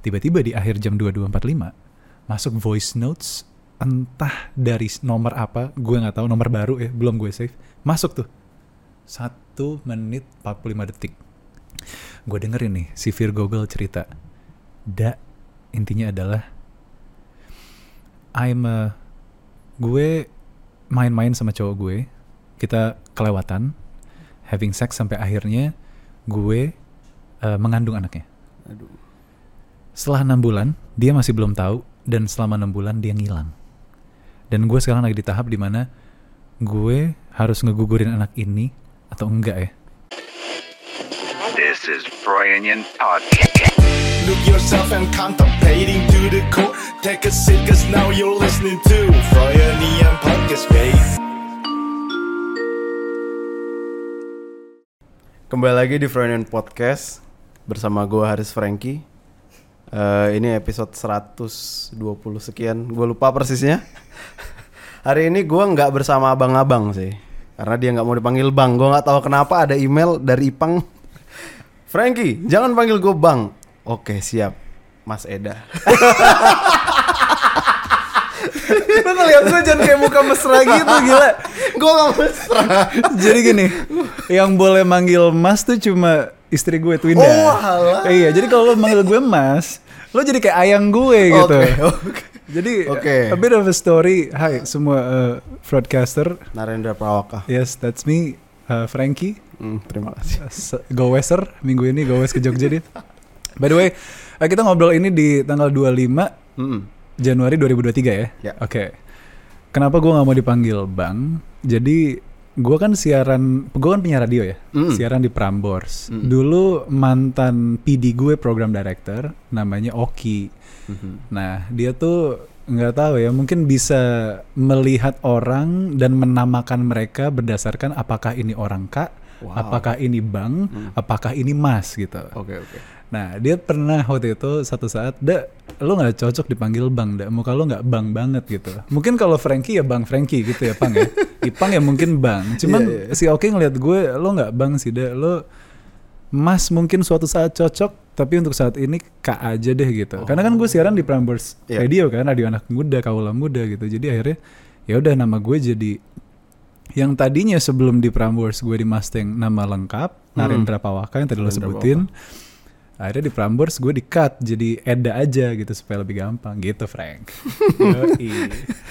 tiba-tiba di akhir jam 22.45 masuk voice notes entah dari nomor apa gue nggak tahu nomor baru ya belum gue save masuk tuh. Satu menit 45 detik. Gue dengerin nih si Girl cerita. Da intinya adalah I'm a gue main-main sama cowok gue kita kelewatan having sex sampai akhirnya gue uh, mengandung anaknya. Aduh. Setelah enam bulan dia masih belum tahu dan selama enam bulan dia ngilang dan gue sekarang lagi di tahap di mana gue harus ngegugurin anak ini atau enggak ya This is Freudian Podcast. Look yourself and contemplating to the core. Take a seat, cause now you're listening to Freudian Podcast, babe. Kembali lagi di Freudian Podcast bersama gue Haris Franky. Eh, ini episode 120 sekian. Gue lupa persisnya. Hari ini gue nggak bersama abang-abang sih, karena dia nggak mau dipanggil bang. Gue nggak tahu kenapa ada email dari Ipang. Franky, jangan panggil gue bang. Oke siap, Mas Eda. Lu ngeliat gue jangan kayak muka mesra gitu gila Gue gak mesra jadi gini yang boleh manggil mas tuh cuma istri gue Twinda Oh, alah. iya jadi kalau lo manggil gue mas lo jadi kayak ayang gue gitu Oke, oke. jadi Oke. a bit of a story Hai semua uh, broadcaster Narendra Prawaka yes that's me uh, Frankie Hmm, Terima kasih Se- Go Weser minggu ini Go West ke Jogja dit by the way uh, kita ngobrol ini di tanggal 25 Mm-mm. Januari 2023 ya. Ya. Oke. Kenapa gue nggak mau dipanggil Bang? Jadi gue kan siaran, gue kan penyiar radio ya, Mm. siaran di Prambors. Mm. Dulu mantan PD gue program director, namanya Oki. Mhm. Nah dia tuh nggak tahu ya, mungkin bisa melihat orang dan menamakan mereka berdasarkan apakah ini orang kak, Wow. apakah ini bang, Mm. apakah ini mas gitu. Oke oke Nah, dia pernah waktu itu satu saat, "Da, lo nggak cocok dipanggil Bang, Da. Muka lo nggak Bang banget gitu." Mungkin kalau Frankie ya Bang Frankie gitu ya, Pang ya. Ipang ya mungkin Bang. Cuman Iya, iya. si Oki ngeliat gue, lo nggak Bang sih, Da. Lo Mas mungkin suatu saat cocok, tapi untuk saat ini Kak aja deh gitu. Karena kan gue siaran di Prambors Iya. Radio kan, radio anak muda, kaula muda gitu. Jadi akhirnya ya udah nama gue jadi yang tadinya sebelum di Prambors gue di Mustang nama lengkap Narendra Pawaka yang tadi lo sebutin akhirnya di Prambors gue di cut jadi Eda aja gitu supaya lebih gampang. Gitu Frank.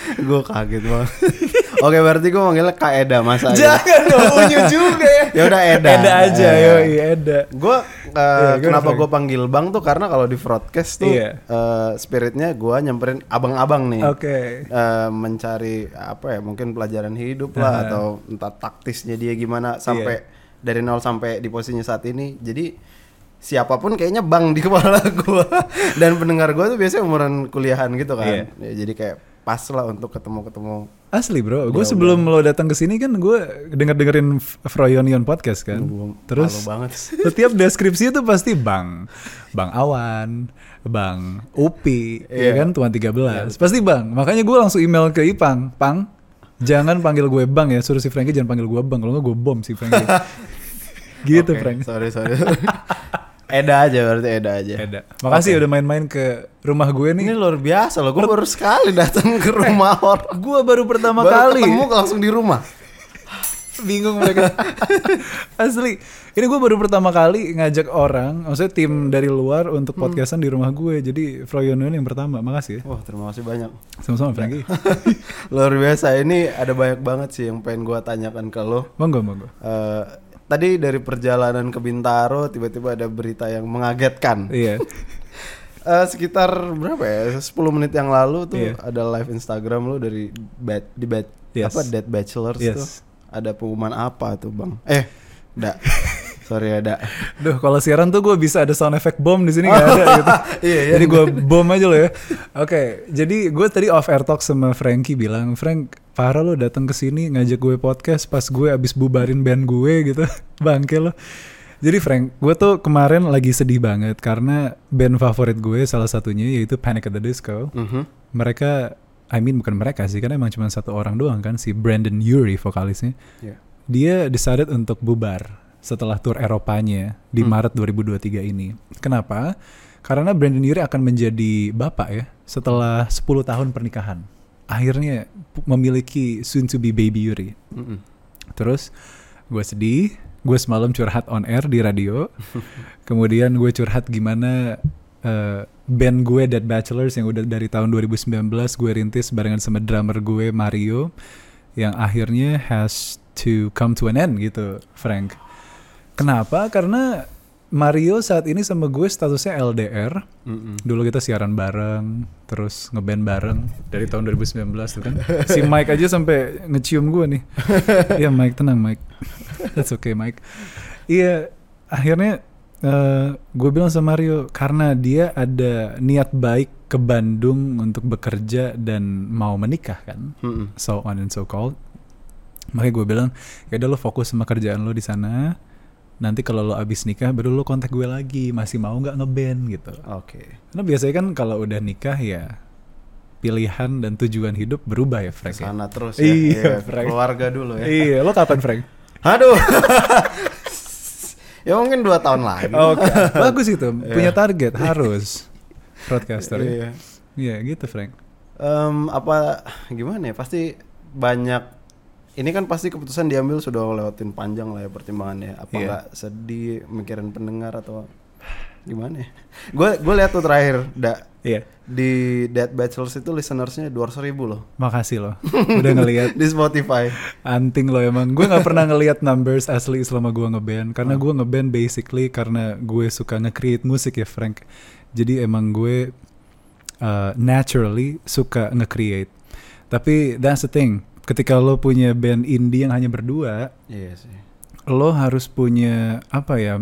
Gue kaget banget Oke berarti gue manggilnya Kak Eda masa jangan dong unyu juga ya. Ya udah Eda. Eda aja Eh, yoi Eda. Gue Iya, gimana, kenapa gue panggil Bang tuh karena kalau di broadcast tuh Iya. eh, spiritnya gue nyamperin abang-abang nih. Oke. Eh, mencari apa ya mungkin pelajaran hidup lah Aha. atau entah taktisnya dia gimana sampai dari nol sampai di posisinya saat ini. Jadi siapa pun kayaknya bang di kepala gua. Dan pendengar gua tuh biasanya umuran kuliahan gitu kan. Iya. Ya, jadi kayak pas lah untuk ketemu-ketemu asli bro. Gue sebelum lo datang ke sini kan gue denger dengerin Froyonion podcast kan. Gua terus banget. setiap deskripsi itu pasti bang bang Awan bang Upi ya Iya. kan? Tuan 13 pasti bang. Makanya gue langsung email ke Ipang. Pang jangan panggil gue bang ya. Suruh si Frankie jangan panggil gue bang. Kalau nggak gue bom si Frankie. Gitu Oke, Frank. sorry sorry Eda aja berarti Eda aja. Eda. makasih udah main-main ke rumah gue nih. Ini luar biasa loh gue baru sekali datang ke rumah orang. Gue baru pertama baru kali. ketemu langsung di rumah. Bingung mereka. Asli. Ini gue baru pertama kali ngajak orang maksudnya tim dari luar untuk Hmm. podcastan di rumah gue. Jadi Froyono ini yang pertama. Makasih ya. Wah terima kasih banyak. Sama-sama Frankie. Luar biasa. Ini ada banyak banget sih yang pengen gua tanyakan ke lo. monggo monggo. Eh, tadi dari perjalanan ke Bintaro tiba-tiba ada berita yang mengagetkan. iya Eh, sekitar berapa ya? 10 menit yang lalu tuh Iya. ada live Instagram lo dari bad, di bad, Yes. apa Dead Bachelors Yes. tuh. Ada pengumuman apa tuh, Bang? Eh, da. Sorry ya, da. Duh, kalau siaran tuh gue bisa ada sound effect bom di sini nggak ada gitu. Iya, iya. Jadi gue bom aja loh ya. Oke, jadi gue tadi off air talk sama Frankie bilang, Frank, parah lo datang ke sini ngajak gue podcast pas gue abis bubarin band gue gitu, bangke lo. Jadi Frank, gue tuh kemarin lagi sedih banget karena band favorit gue salah satunya yaitu Panic at the Disco. Mhm. Mereka, I mean bukan mereka sih, karena emang cuma satu orang doang kan, si Brandon Urie vokalisnya Iya. dia decided untuk bubar setelah tur Eropanya di Hmm. Maret 2023 ini. Kenapa? Karena Brandon Urie akan menjadi bapak ya setelah 10 tahun pernikahan. Akhirnya memiliki soon to be baby Yuri. Mm-mm. Terus gue sedih, gue semalam curhat on air di radio. Kemudian gue curhat gimana eh, band gue Dead Bachelors yang udah dari tahun 2019 gue rintis barengan sama drummer gue Mario yang akhirnya has to come to an end gitu, Frank. Kenapa? Karena Mario saat ini sama gue statusnya LDR. Mm-mm. Dulu kita siaran bareng, terus ngeband bareng dari tahun 2019 tuh kan. Si Mike aja sampai ngecium gue nih. Iya Mike tenang Mike. That's okay Mike. Iya akhirnya eh, gue bilang sama Mario karena dia ada niat baik ke Bandung untuk bekerja dan mau menikah kan. Mm-mm. So on and so called. Makanya gue bilang ya udah lo fokus sama kerjaan lo di sana. Nanti kalau lo abis nikah baru lo kontak gue lagi masih mau nggak ngeband gitu. Oke. Karena biasanya kan kalau udah nikah ya pilihan dan tujuan hidup berubah ya Frank. ya? Sana terus ya. Iya, Iya, Frank. Keluarga dulu ya. Iya, lo kapan Frank? Aduh. ya mungkin dua tahun lagi. Oke, bagus itu. Punya target harus broadcaster. Iya. Iya, gitu Frank. Em, apa gimana ya? Pasti banyak ini kan pasti keputusan diambil sudah lewatin panjang lah ya pertimbangannya. Apa Iya. nggak sedih mikirin pendengar atau gimana ya? Gue gue lihat tuh terakhir da, Iya. di Dead Bachelors itu listenersnya 200 ribu loh Makasih loh. Udah ngelihat di Spotify. anting lo emang. Gue nggak pernah ngelihat numbers asli selama gue ngeband. Karena Oh. gue ngeband basically karena gue suka nge-create musik ya Frank. Jadi emang gue uh, naturally suka nge-create. Tapi that's the thing. Ketika lo punya band indie yang hanya berdua, Iya sih. lo harus punya apa ya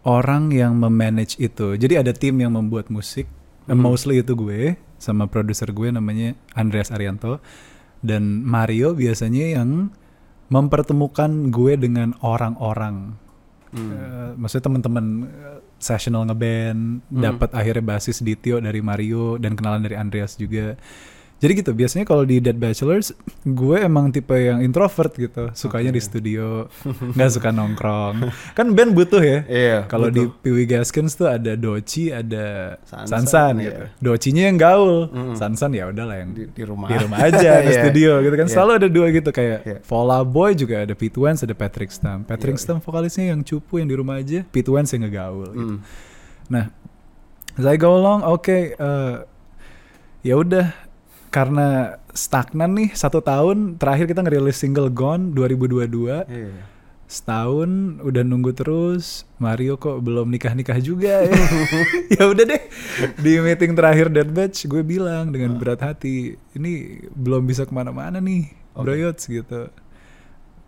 orang yang memanage itu. Jadi ada tim yang membuat musik, Hmm. mostly itu gue sama produser gue namanya Andreas Arianto dan Mario biasanya yang mempertemukan gue dengan orang-orang. Hmm. Eh, maksudnya teman-teman eh, sessional ngeband, Hmm. dapat akhirnya basis Dityo dari Mario dan kenalan dari Andreas juga. Jadi gitu, biasanya kalau di Dead Bachelors, gue emang tipe yang introvert gitu, sukanya di studio, nggak suka nongkrong. Kan band butuh ya. Iya, Kalau di Wee Gaskins tuh ada Doci, ada Sansan, Sansan, iya. gitu. Docinya yang gaul, Mm-mm. Sansan ya udahlah yang Di, di rumah. di rumah aja di Iya. studio gitu kan Iya. selalu ada dua gitu kayak Iya. Vola Boy juga ada Pete Wentz ada Patrick Stump Patrick Iya, Stump vokalisnya yang cupu yang di rumah aja Pete Wentz yang ngegaul gitu. Mm. nah as I go along oke eh, ya udah karena stagnan nih satu tahun terakhir kita ngerilis single Gone 2022 Iya. setahun udah nunggu terus Mario kok belum nikah nikah juga ya. Ya udah deh di meeting terakhir Dead Batch gue bilang dengan berat hati ini belum bisa ke mana-mana nih Broyots gitu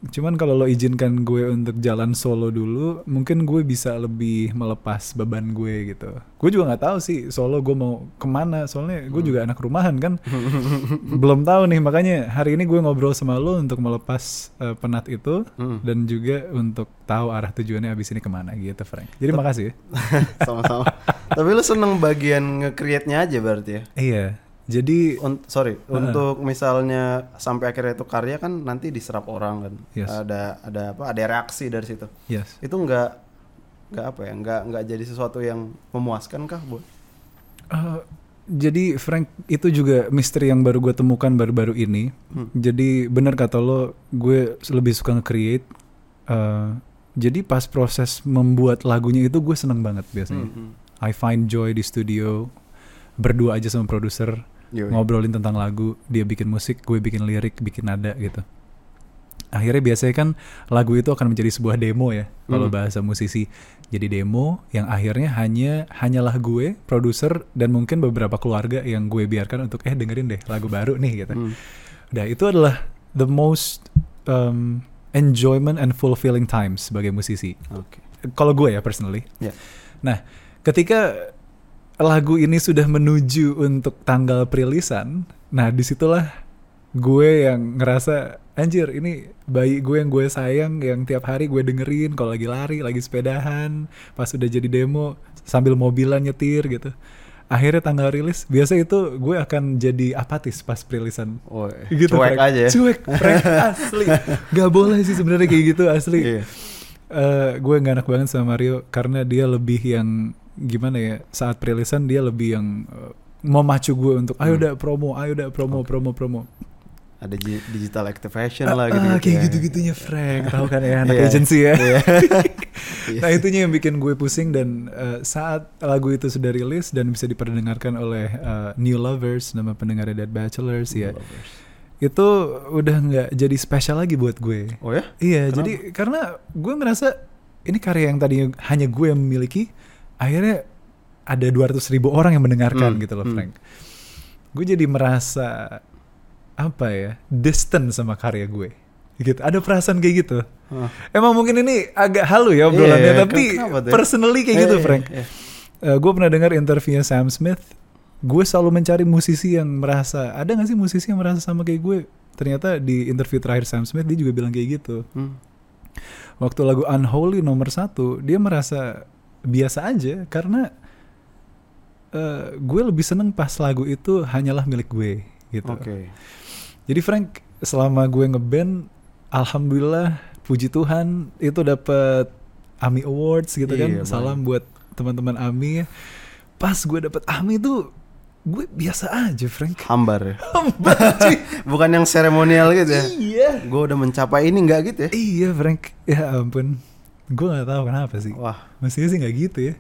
cuman kalau lo izinkan gue untuk jalan solo dulu mungkin gue bisa lebih melepas beban gue gitu. Gue juga nggak tahu sih solo gue mau ke mana. Soalnya gue juga anak rumahan kan. Belum tahu nih makanya hari ini gue ngobrol sama lo untuk melepas eh, penat itu Hmm. dan juga untuk tahu arah tujuannya abis ini ke mana gitu Frank. Jadi makasih ya. Sama-sama. Tapi lu seneng bagian nge-create-nya aja berarti ya? iya jadi Un- sorry, untuk misalnya sampai akhirnya itu karya kan nanti diserap orang kan. Yes. Ada ada apa? Ada reaksi dari situ. yes Itu nggak nggak apa ya? Nggak nggak jadi sesuatu yang memuaskan kah, Bu? Eh, jadi Frank itu juga misteri yang baru gue temukan baru-baru ini. Hmm. Jadi bener kata lo, gue lebih suka nge-create. Eh, jadi pas proses membuat lagunya itu gue seneng banget biasanya. Hmm, I find joy di studio, berdua aja sama produser, Yoi. ngobrolin tentang lagu, dia bikin musik, gue bikin lirik, bikin nada gitu. Akhirnya biasanya kan lagu itu akan menjadi sebuah demo ya, kalau Hmm. bahasa musisi. Jadi demo yang akhirnya hanya hanyalah gue, produser dan mungkin beberapa keluarga yang gue biarkan untuk eh dengerin deh lagu baru nih gitu. Hmm. Udah itu adalah the most um, enjoyment and fulfilling times sebagai musisi. Oke. Kalau gue ya personally. Ya. Nah, ketika lagu ini sudah menuju untuk tanggal perilisan, nah di situlah gue yang ngerasa anjir ini bayi gue yang gue sayang yang tiap hari gue dengerin kalau lagi lari, lagi sepedahan, pas udah jadi demo sambil mobilan nyetir gitu. Akhirnya tanggal rilis, biasa itu gue akan jadi apatis pas perilisan. Oh, Gitu, cuek Frank. aja ya. Cuek, Frank, asli. Gak boleh sih sebenarnya kayak gitu asli Iya. eh gue gak enak banget sama Mario karena dia lebih yang gimana ya saat perilisan dia lebih yang uh, memacu gue untuk ayo Hmm. dah promo, ayo dah promo, promo, promo. Ada gi- digital activation Ah, lah ah, gitu, kayak gitu-gitunya Frank, tahu kan ya anak Iya. agency ya. Iya. Nah itunya yang bikin gue pusing dan uh, saat lagu itu sudah rilis dan bisa diperdengarkan oleh uh, New Lovers nama pendengarnya Dead Bachelors ya itu udah nggak jadi spesial lagi buat gue. Oh ya? Iya Kenapa? jadi karena gue ngerasa ini karya yang tadinya hanya gue yang memiliki akhirnya ada 200 ribu orang yang mendengarkan Hmm, gitu loh hmm. Frank. Gue jadi merasa apa ya distant sama karya gue gitu ada perasaan kayak gitu Hah. emang mungkin ini agak halu ya obrolannya Iya, tapi tuh? personally kayak Iya, gitu iya, Frank iya. gue pernah dengar interviewnya Sam Smith gue selalu mencari musisi yang merasa ada gak sih musisi yang merasa sama kayak gue ternyata di interview terakhir Sam Smith dia juga bilang kayak gitu Hmm. waktu lagu Unholy nomor satu dia merasa biasa aja karena eh, gue lebih seneng pas lagu itu hanyalah milik gue gitu Oke. jadi Frank selama gue ngeband alhamdulillah puji Tuhan itu dapat AMI Awards gitu kan Iya, salam buat teman-teman AMI pas gue dapet AMI itu gue biasa aja Frank Hambar ya. Hamba, cuy. Bukan yang seremonial gitu ya. iya Gue udah mencapai ini nggak gitu ya? iya Frank ya ampun gue nggak tahu kenapa sih Wah. mestinya sih nggak gitu ya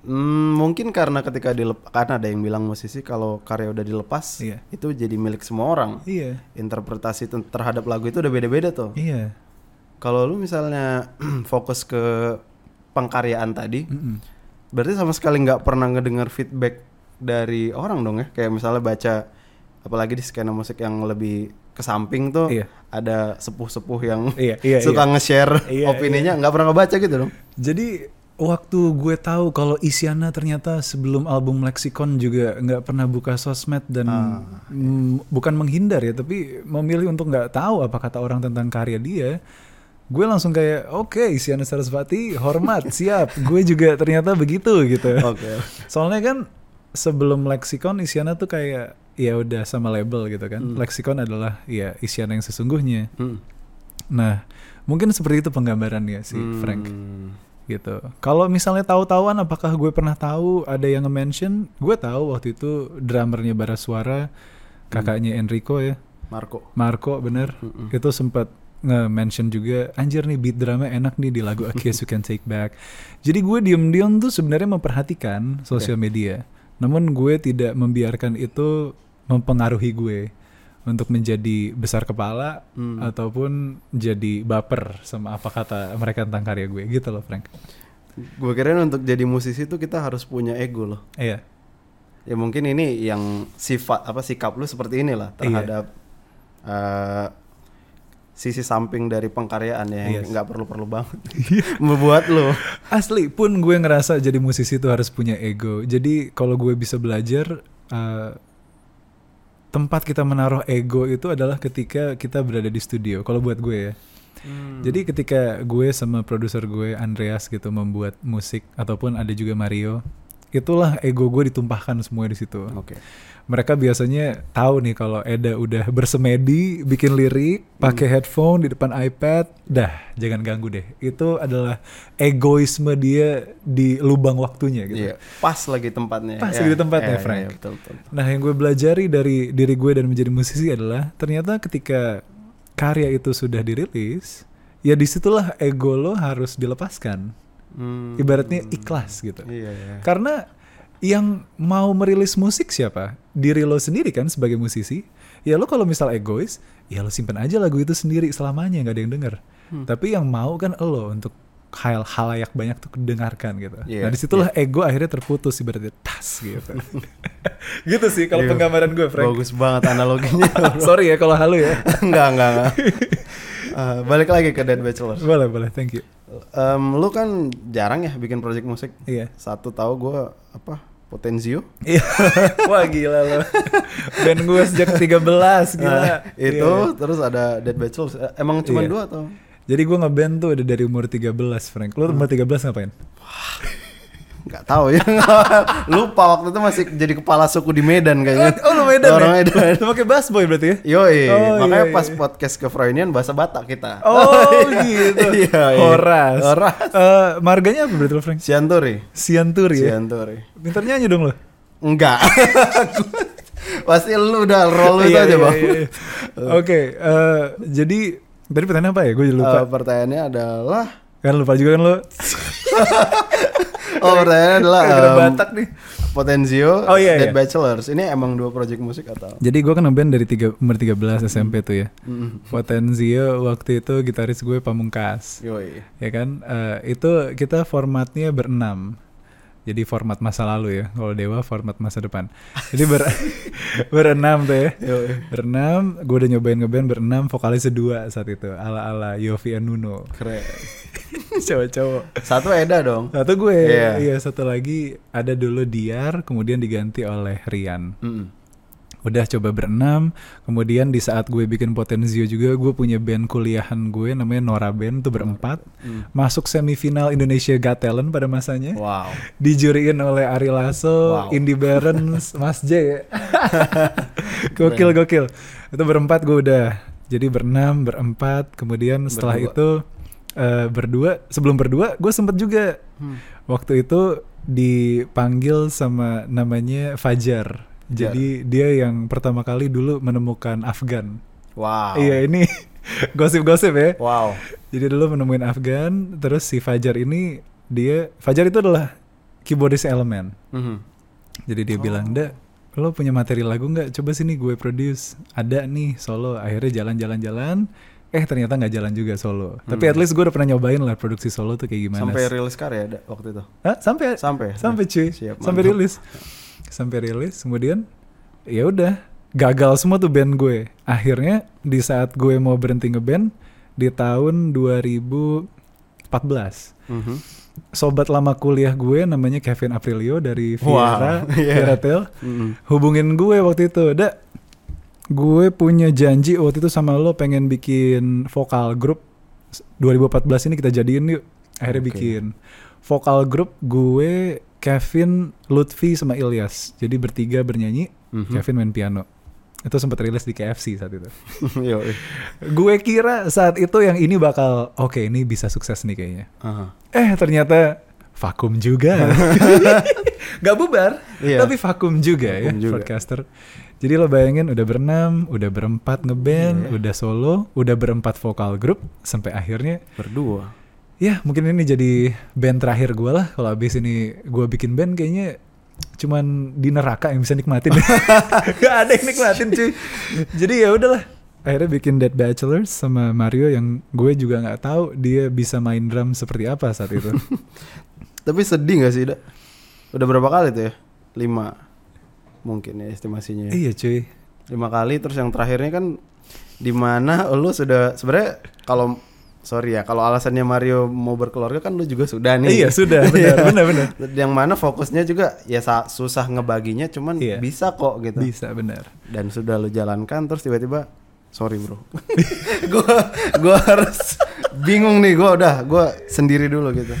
Hmm, mungkin karena ketika dilepas, karena ada yang bilang musisi kalau karya udah dilepas, Iya. itu jadi milik semua orang. iya Interpretasi terhadap lagu itu udah beda-beda tuh. iya Kalau lu misalnya fokus ke pengkaryaan tadi, Mm-mm. berarti sama sekali nggak pernah ngedengar feedback dari orang dong ya? Kayak misalnya baca, apalagi di skena musik yang lebih ke samping tuh, Iya. ada sepuh-sepuh yang Iya, iya, suka iya. nge-share Iya, opininya, nggak pernah ngebaca gitu dong? Jadi waktu gue tahu kalau Isyana ternyata sebelum album Lexicon juga nggak pernah buka sosmed dan Ah, mm, bukan menghindar ya, tapi memilih untuk nggak tahu apa kata orang tentang karya dia. Gue langsung kayak oke Isyana Sarasvati hormat siap. gue juga ternyata begitu gitu. Oke. Soalnya kan sebelum Lexicon Isyana tuh kayak ya udah sama label gitu kan. Lexicon adalah ya Isyana yang sesungguhnya. Hmm. Nah mungkin seperti itu penggambarannya si Frank Hmm. gitu. Kalau misalnya tahu-tahuan apakah gue pernah tahu ada yang nge-mention? Gue tahu waktu itu drummernya Bara Suara, kakaknya Enrico ya, Marco. Marco bener, Mm-mm. itu sempat nge-mention juga, anjir nih beat drumnya enak nih di lagu A Kiss You Can Take Back. Jadi gue diem-diem tuh sebenarnya memperhatikan sosial media, namun gue tidak membiarkan itu mempengaruhi gue untuk menjadi besar kepala Hmm. ataupun jadi baper sama apa kata mereka tentang karya gue gitu loh Frank. Gue kirain untuk jadi musisi tuh kita harus punya ego loh. Iya. Ya mungkin ini yang sifat apa sikap lu seperti inilah terhadap eh, sisi samping dari pengkaryaan ya yang Yes. nggak perlu-perlu banget membuat lu. Asli pun gue ngerasa jadi musisi itu harus punya ego. Jadi kalau gue bisa belajar eh, tempat kita menaruh ego itu adalah ketika kita berada di studio. Kalau buat gue ya. Jadi ketika gue sama produser gue Andreas gitu membuat musik ataupun ada juga Mario, itulah ego gue ditumpahkan semua di situ. Oke. Mereka biasanya tahu nih kalau Eda udah bersemedi bikin lirik, pakai headphone di depan iPad, dah jangan ganggu deh. Itu adalah egoisme dia di lubang waktunya gitu. Iya, pas lagi tempatnya. Pas Ya, lagi tempatnya, ya, Frank. ya, betul, betul. Nah, yang gue belajari dari diri gue dan menjadi musisi adalah ternyata ketika karya itu sudah dirilis, ya di situlah ego lo harus dilepaskan. Hmm. Ibaratnya ikhlas gitu. Iya, iya. Karena yang mau merilis musik siapa? Diri lo sendiri kan sebagai musisi. Ya lo kalau misal egois, ya lo simpen aja lagu itu sendiri selamanya nggak ada yang denger. Hmm. Tapi yang mau kan lo untuk hal halayak banyak tuh dengarkan gitu. Iya, nah di situlah ego akhirnya terputus ibaratnya tas gitu. gitu sih kalau Iya. penggambaran gue Frank. Bagus banget analoginya. Sorry ya kalau halu ya. enggak, enggak, enggak. Eh, balik lagi ke Dead Bachelors. boleh boleh thank you. Em, lu kan jarang ya bikin project musik. Iya. Satu tahu gue apa Potenzio. Iya. Wah gila lo. Band gue sejak 13 gila. Nah, itu Iya. terus ada Dead Bachelors. Eh, Emang cuma Iya. dua atau? Jadi gue ngeband tuh udah dari umur 13 Frank. Lu umur 13 ngapain? Nggak tahu ya. Lupa waktu itu masih jadi kepala suku di Medan kayaknya. Oh, lu Medan Orang ya? Medan. Lu pakai bass boy berarti ya? Yoi, Oh, makanya iya, pas iya. podcast ke Freudian bahasa Batak kita. Oh gitu. Iya, iya. Horas. Horas. Eh, marganya apa berarti lo Frank? Sianturi. Sianturi ya? Sianturi. Pintar nyanyi dong lo. Enggak. Pasti lu udah roll itu Iya, aja, iya, Bang. iya, iya. Oke, eh, jadi tadi pertanyaan apa ya? Gue lupa. Eh, pertanyaannya adalah kan lupa juga kan lo. Oh, pertanyaannya adalah em, Batak nih. Potenzio, Oh, iya, Dead iya. Bachelors. Ini emang dua project musik atau? Jadi gue kan ngeband dari tiga, umur 13 SMP tuh ya. Mm. Potenzio waktu itu gitaris gue Pamungkas. Yoi. Ya kan, Eh, itu kita formatnya berenam. Jadi format masa lalu ya. Kalau Dewa format masa depan. Jadi ber berenam tuh ya. Berenam, gue udah nyobain ngeband berenam, vokalisnya dua saat itu. Ala-ala Yofi and Nuno. Keren. Cowok-cowok. Satu Eda dong. Satu gue, Iya. iya satu lagi ada dulu Diar, kemudian diganti oleh Rian. Mm-mm. Udah coba berenam, kemudian di saat gue bikin Potenzio juga, gue punya band kuliahan gue namanya Nora Band tuh berempat, masuk semifinal Indonesia Got Talent pada masanya, Wow. dijuriin oleh Ari Lasso, Wow. Indy Barons, Mas J. gokil gokil. Itu berempat gue udah, jadi berenam berempat, kemudian setelah Berdua. itu eh, berdua, sebelum berdua gue sempet juga Hmm. waktu itu dipanggil sama namanya Fajar. Jadi dia yang pertama kali dulu menemukan Afgan. Wow. Iya ini gosip-gosip ya. Wow. Jadi dulu menemuin Afgan, terus si Fajar ini dia Fajar itu adalah keyboardis elemen. Mhm. Jadi dia bilang, "Da, lo punya materi lagu nggak? Coba sini gue produce. Ada nih solo." Akhirnya jalan-jalan-jalan, eh ternyata nggak jalan juga solo. Tapi at least gue udah pernah nyobain lah produksi solo tuh kayak gimana. Sampai rilis karya ada waktu itu. Hah? Sampai Sampai. sampai cuy Siap, sampai rilis sampai rilis kemudian ya udah gagal semua tuh band gue akhirnya di saat gue mau berhenti ngeband di tahun 2014 Mhm. sobat lama kuliah gue namanya Kevin Aprilio dari Wow, Viera iya. Viera Tel Mhm. hubungin gue waktu itu ada gue punya janji waktu itu sama lo pengen bikin vokal grup. 2014 ini kita jadiin yuk. Akhirnya Oke. bikin. Vokal grup gue Kevin Lutfi sama Ilyas. Jadi bertiga bernyanyi Mhm. Kevin main piano. Itu sempat rilis di KFC saat itu. Gue kira saat itu yang ini bakal oke ini bisa sukses nih kayaknya. Aha. Eh ternyata vakum juga. Gak bubar, Iya. tapi vakum juga ya Vakum juga. podcaster. Jadi lo bayangin udah berenam, udah berempat ngeband, Iya. udah solo, udah berempat vokal grup, sampai akhirnya Berdua. ya mungkin ini jadi band terakhir gue lah. Kalau abis ini gue bikin band kayaknya cuman di neraka yang bisa nikmatin. Gak ada yang nikmatin cuy. Jadi ya udahlah. Akhirnya bikin Dead Bachelors sama Mario yang gue juga nggak tahu dia bisa main drum seperti apa saat itu. Tapi sedih gak sih, Da? Udah berapa kali tuh ya? Lima. Mungkin ya estimasinya. ya. iya cuy. Lima kali terus yang terakhirnya kan di mana lu sudah sebenarnya kalau sorry ya kalau alasannya Mario mau berkeluarga kan lu juga sudah nih Iya sudah benar benar benar. yang mana fokusnya juga ya sa- susah ngebaginya cuman Iya. bisa kok gitu Bisa benar. dan sudah lu jalankan terus tiba-tiba sorry bro gua gua harus bingung nih gua udah gua sendiri dulu gitu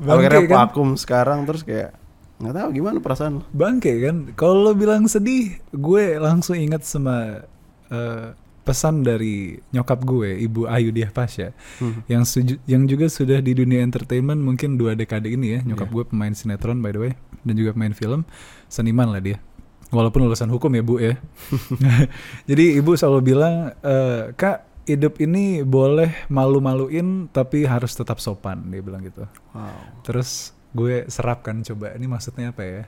akhirnya kan? vakum sekarang terus kayak nggak tahu gimana perasaan lu Bangke kan. Kalau lo bilang sedih, gue langsung ingat sama eh, pesan dari nyokap gue, Ibu Ayu Diah Pasha, Hmm. yang suju- yang juga sudah di dunia entertainment mungkin dua dekade ini ya. Nyokap gue pemain sinetron by the way dan juga pemain film, seniman lah dia. Walaupun lulusan hukum ya bu ya. Jadi ibu selalu bilang, "Eh, kak hidup ini boleh malu-maluin tapi harus tetap sopan dia bilang gitu. wow Terus gue serap kan coba ini maksudnya apa ya?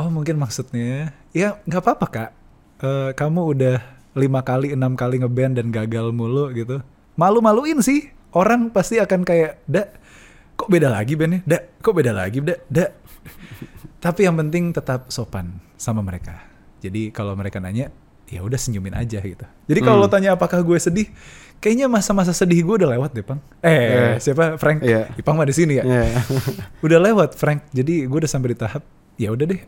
Oh mungkin maksudnya ya nggak apa-apa kak. Eh, kamu udah lima kali enam kali ngeband dan gagal mulu gitu. Malu-maluin sih. Orang pasti akan kayak, dak kok beda lagi bandnya? Dak kok beda lagi? Dak dak. Tapi yang penting tetap sopan sama mereka. Jadi kalau mereka nanya, ya udah senyumin aja gitu. Jadi kalau Hmm. lo tanya apakah gue sedih, kayaknya masa-masa sedih gue udah lewat deh, Pang. Eh, Iya. siapa? Frank. Iya. Ipang mah di sini ya. Iya. Udah lewat, Frank. Jadi gue udah sampai di tahap, ya udah deh.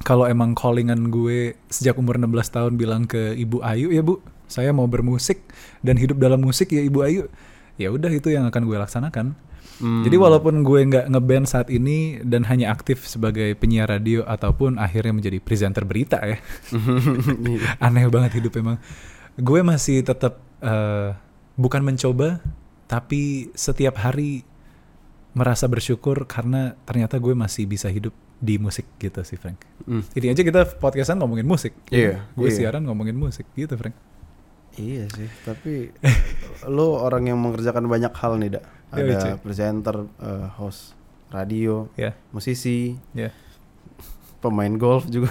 Kalau emang callingan gue sejak umur 16 tahun bilang ke Ibu Ayu, ya Bu, saya mau bermusik dan hidup dalam musik ya Ibu Ayu. Ya udah itu yang akan gue laksanakan. Hmm. Jadi walaupun gue nggak ngeband saat ini dan hanya aktif sebagai penyiar radio ataupun akhirnya menjadi presenter berita ya, aneh banget hidup emang. Gue masih tetap eh, bukan mencoba, tapi setiap hari merasa bersyukur karena ternyata gue masih bisa hidup di musik gitu sih Frank. Hmm. Ini aja kita podcastan ngomongin musik. Iya, Gue iya. siaran ngomongin musik gitu Frank. Iya sih, tapi lo orang yang mengerjakan banyak hal nih, Dak. Iya, Ada presenter, eh, host radio, Ya, musisi, ya. pemain golf juga.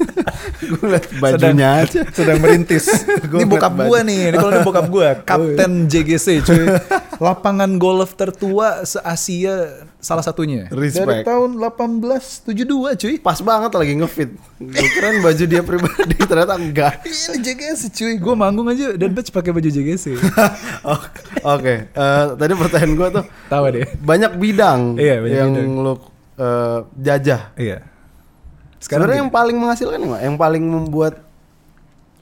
gue liat bajunya aja. sedang merintis. Gua ini bokap baju. nih, ini kalau ini bokap gua, Kapten JGC cuy. Lapangan golf tertua se-Asia salah satunya. Dari Respect. tahun 1872 cuy. Pas banget lagi ngefit. Gue keren baju dia pribadi, ternyata enggak. Ini JGC cuy. Gua manggung aja dan batch pakai baju JGC. Oh, Oke, eh, tadi pertanyaan gue tuh Tahu deh. banyak bidang Iya, banyak yang bidang. lo eh, jajah. Iya. Sebenarnya yang paling menghasilkan? Yang paling membuat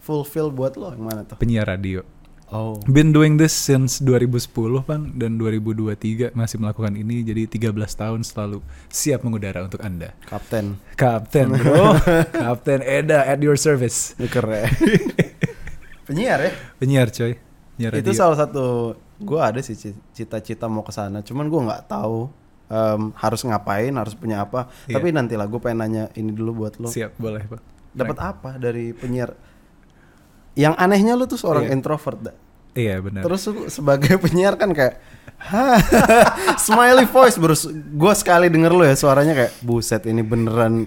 fulfill buat lo yang mana tuh? penyiar radio. Oh. Been doing this since 2010 bang dan 2023 masih melakukan ini jadi 13 tahun selalu siap mengudara untuk anda. Kapten. Kapten bro, Kapten Eda at your service. Keren. Penyiar ya? Penyiar coy. Penyiar Itu radio. salah satu gue ada sih ci- cita-cita mau ke sana. Cuman gue nggak tahu em, harus ngapain, harus punya apa. Iya. Tapi nantilah gue pengen nanya ini dulu buat lo. Siap, boleh pak. Dapat apa dari penyiar? Yang anehnya lu tuh seorang Iya. introvert, dah. Iya benar. Terus sebagai penyiar kan kayak "Hah, smiley voice bro. Gue sekali denger lu ya suaranya kayak buset ini beneran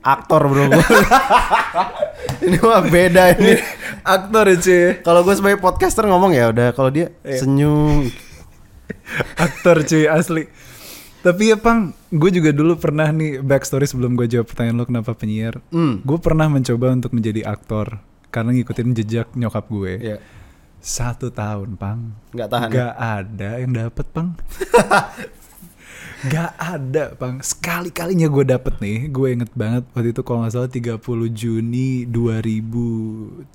aktor bro. ini mah beda ini. aktor ya cuy. Kalau gue sebagai podcaster ngomong ya udah kalau dia Iya. senyum. aktor cuy asli. Tapi ya pang, gue juga dulu pernah nih backstory sebelum gue jawab pertanyaan lo kenapa penyiar. Hmm. Gue pernah mencoba untuk menjadi aktor karena ngikutin jejak nyokap gue. Iya. Satu tahun pang. Nggak tahan. ya? Gak ada yang dapet pang. Gak ada pang. Sekali kalinya gue dapet nih. Gue inget banget waktu itu kalau nggak salah 30 Juni 2013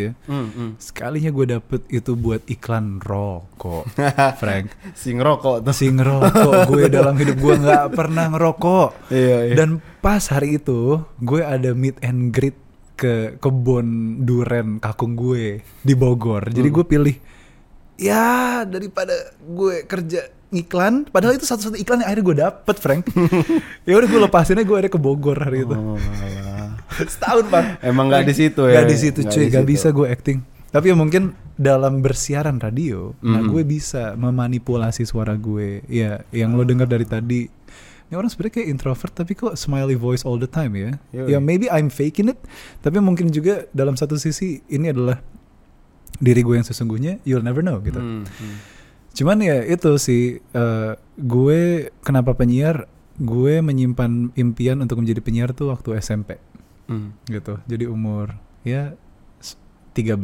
ya. Hmm, hmm. Sekalinya gue dapet itu buat iklan rokok, Frank. Si ngerokok tuh. Si ngerokok, gue dalam hidup gue nggak pernah ngerokok. Iya, iya. Dan pas hari itu, gue ada meet and greet ke kebun duren kakung gue di Bogor. Jadi Hmm. gue pilih, ya daripada gue kerja iklan, padahal itu satu-satu iklan yang akhirnya gue dapet, Frank. ya udah gue lepasinnya gue akhirnya ke Bogor hari itu. Oh. Setahun, Bang. Emang nggak di situ ya? Gak di situ Nggak cuy, di gak situ. bisa gue acting. Tapi ya mungkin dalam bersiaran radio, nah Mhm. gue bisa memanipulasi suara gue. Ya, yang lo dengar dari tadi, ini orang sebenarnya kayak introvert tapi kok smiley voice all the time ya. Ya maybe I'm faking it, tapi mungkin juga dalam satu sisi ini adalah diri gue yang sesungguhnya. You'll never know gitu. Hmm, hmm. Cuman ya itu sih eh, gue kenapa penyiar? Gue menyimpan impian untuk menjadi penyiar tuh waktu SMP Hmm. gitu. Jadi umur ya s- 13,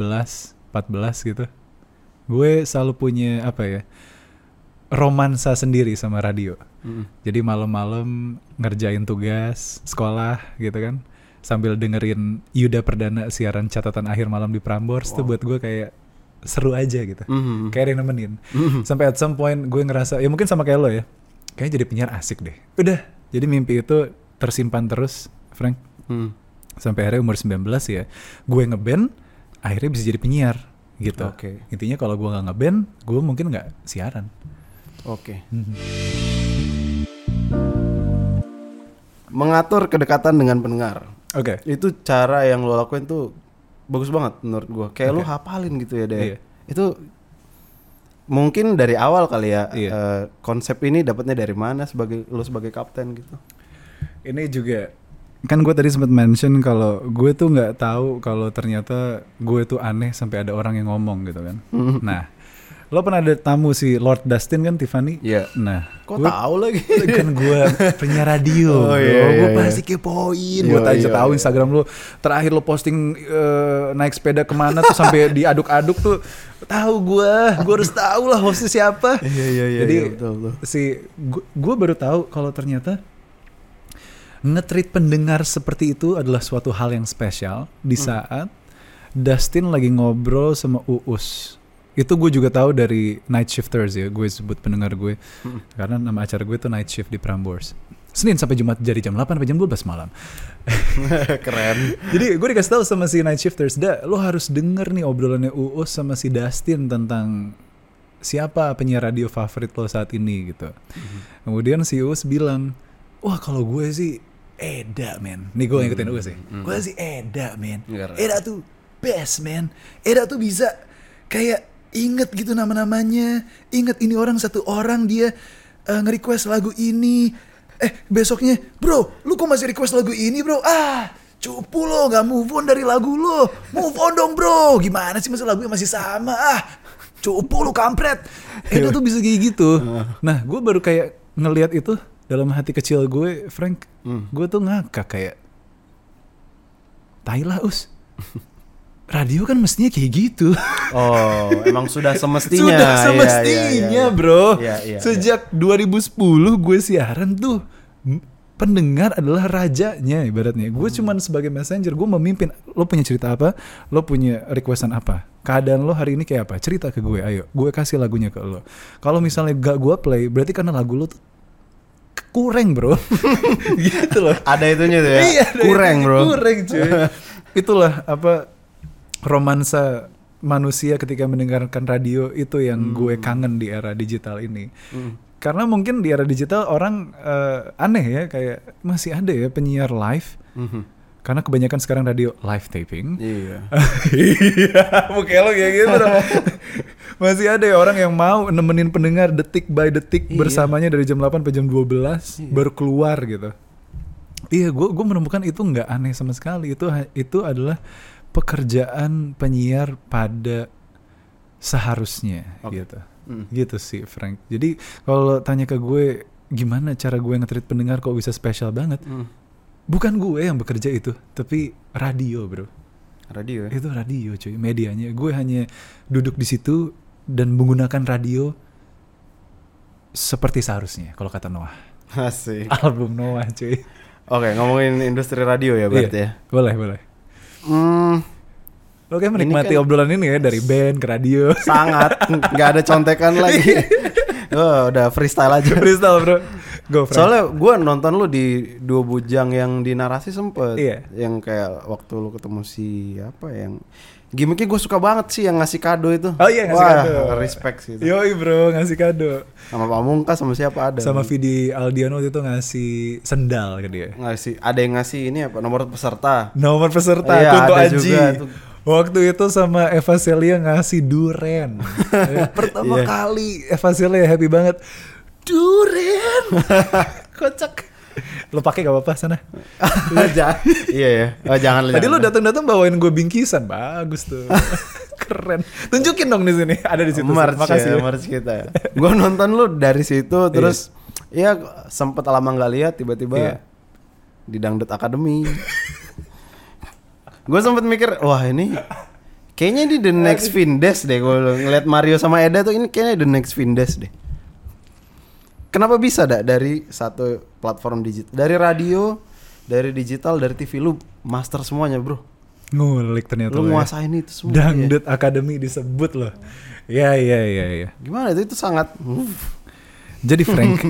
14 gitu. Gue selalu punya apa ya? Romansa sendiri sama radio. Hmm. Jadi malam-malam ngerjain tugas sekolah gitu kan. Sambil dengerin Yuda Perdana siaran catatan akhir malam di Prambors tuh buat gue kayak seru aja gitu. Hmm. Kayak ada yang nemenin. Hmm. Sampai at some point gue ngerasa ya mungkin sama kayak lo ya. Kayaknya jadi penyiar asik deh. Udah. Jadi mimpi itu tersimpan terus, Frank Hmm. sampai akhirnya umur 19 ya gue ngeband akhirnya bisa jadi penyiar gitu Oke. intinya kalau gue nggak ngeband gue mungkin nggak siaran Oke. Mhm. Mengatur kedekatan dengan pendengar. oke Itu cara yang lo lakuin tuh bagus banget menurut gua. Kayak lo Oke. hafalin gitu ya deh. Iya. Itu mungkin dari awal kali ya Iya. eh, konsep ini dapatnya dari mana sebagai lo sebagai kapten gitu. ini juga kan gue tadi sempat mention kalau gue tuh nggak tahu kalau ternyata gue tuh aneh sampai ada orang yang ngomong gitu kan nah lo pernah ada tamu si Lord Dustin kan Tiffany Iya. nah Kok gue- tahu lagi? kan gue penyiar radio, Oh, iya, iya, gue iya. pasti kepoin, gue Iya, tanya iya, tahu iya. Instagram lo. Terakhir lo posting eh, naik sepeda ke mana tuh sampai diaduk-aduk tuh, tahu gue, gue harus tahu lah hostnya siapa. Iya, iya, iya, Jadi iya, betul, betul. si gue baru tahu kalau ternyata ngetreat pendengar seperti itu adalah suatu hal yang spesial di Hmm. saat Dustin lagi ngobrol sama Uus itu gue juga tahu dari Night Shifters ya, gue sebut pendengar gue. Karena nama acara gue tuh Night Shift di Prambors. Senin sampai Jumat dari jam 8 sampai jam 12 malam. Keren. Jadi gue dikasih tahu sama si Night Shifters, dah lo harus denger nih obrolannya Uus sama si Dustin tentang siapa penyiar radio favorit lo saat ini gitu. Kemudian si Uus bilang, wah kalau gue sih Eda men. Nih gue ngikutin Uus sih. Gue sih Eda men. Eda tuh best man. Eda tuh bisa kayak inget gitu nama-namanya. Inget ini orang satu orang dia eh, nge-request lagu ini. Eh besoknya bro lu kok masih request lagu ini bro? Ah cupu lo gak move on dari lagu lo. Move on dong bro. Gimana sih masa lagunya masih sama? Ah cupu lu kampret. Eda tuh bisa kayak gitu. Nah gue baru kayak ngelihat itu dalam hati kecil gue Frank. Gue tuh ngakak kayak Tai lah us. Radio kan mestinya kayak gitu. Oh, emang sudah semestinya. Sudah Iya, semestinya, iya, iya, iya. bro. Iya, iya, Sejak 2010 gue siaran tuh pendengar adalah rajanya ibaratnya. Gue Hmm. cuman sebagai messenger, gue memimpin. Lo punya cerita apa? Lo punya requestan apa? Keadaan lo hari ini kayak apa? Cerita ke gue, ayo. Gue kasih lagunya ke lo. Kalau misalnya gak gue play, berarti karena lagu lo tuh kurang bro. gitu loh. Ada itunya tuh ya. Iya, Kurang, Bro. Kurang, cuy. Itulah apa romansa manusia ketika mendengarkan radio itu yang gue kangen di era digital ini. Karena mungkin di era digital orang eh, aneh ya kayak masih ada ya penyiar live. Mhm. Karena kebanyakan sekarang radio live taping. Iya. Iya, lo kayak gitu dong. Masih ada ya orang yang mau nemenin pendengar detik by detik Iya. bersamanya dari jam 8 sampai jam 12 baru keluar gitu. Iya, gue gue menemukan itu nggak aneh sama sekali. Itu itu adalah pekerjaan penyiar pada seharusnya Oke. gitu. Mm. Gitu sih, Frank. Jadi kalau tanya ke gue gimana cara gue nge-treat pendengar kok bisa spesial banget? Mm. Bukan gue yang bekerja itu, tapi radio, Bro Radio ya. itu radio cuy medianya gue hanya duduk di situ dan menggunakan radio seperti seharusnya kalau kata Noah Asik. album Noah cuy Oke, ngomongin industri radio ya berarti Iya, ya. boleh boleh Hmm, lo kayak menikmati kan- obrolan ini ya dari band ke radio sangat nggak ada contekan lagi. oh, udah freestyle aja. freestyle bro go Frank Soalnya gue nonton lu di dua bujang yang di narasi sempet, Iya. yang kayak waktu lu ketemu si apa yang gimmicknya gue suka banget sih yang ngasih kado itu. oh iya ngasih Wah, kado respect sih. itu. yoi bro ngasih kado Sama Pamungkas sama siapa ada? sama Vidi Aldiano itu ngasih sendal ke dia ngasih ada yang ngasih ini apa nomor peserta. nomor peserta Iya, Kunto ada Aji juga tuh. Waktu itu sama Eva Celia ngasih duren. Eh, Pertama Iya. kali Eva Celia happy banget. Duren. Kocak. Lo pakai gak apa-apa sana. Iya ya. Oh, jangan Tadi lo datang-datang bawain gue bingkisan, bagus tuh. Keren. Tunjukin dong di sini. Ada di situ. merch Makasih. ya, merch kita. Gue nonton lu dari situ terus ya sempet lama nggak lihat tiba-tiba Iya. di Dangdut Academy. gue sempet mikir wah ini kayaknya di the next Vindes deh gue ngeliat Mario sama Eda tuh ini kayaknya the next Vindes deh. Kenapa bisa dak dari satu platform digital dari radio dari digital dari TV lu master semuanya bro Ngulik ternyata lu ya. nguasain itu semua. Dangdut Academy disebut loh. Ya, ya, ya, ya. gimana itu itu sangat Jadi Frank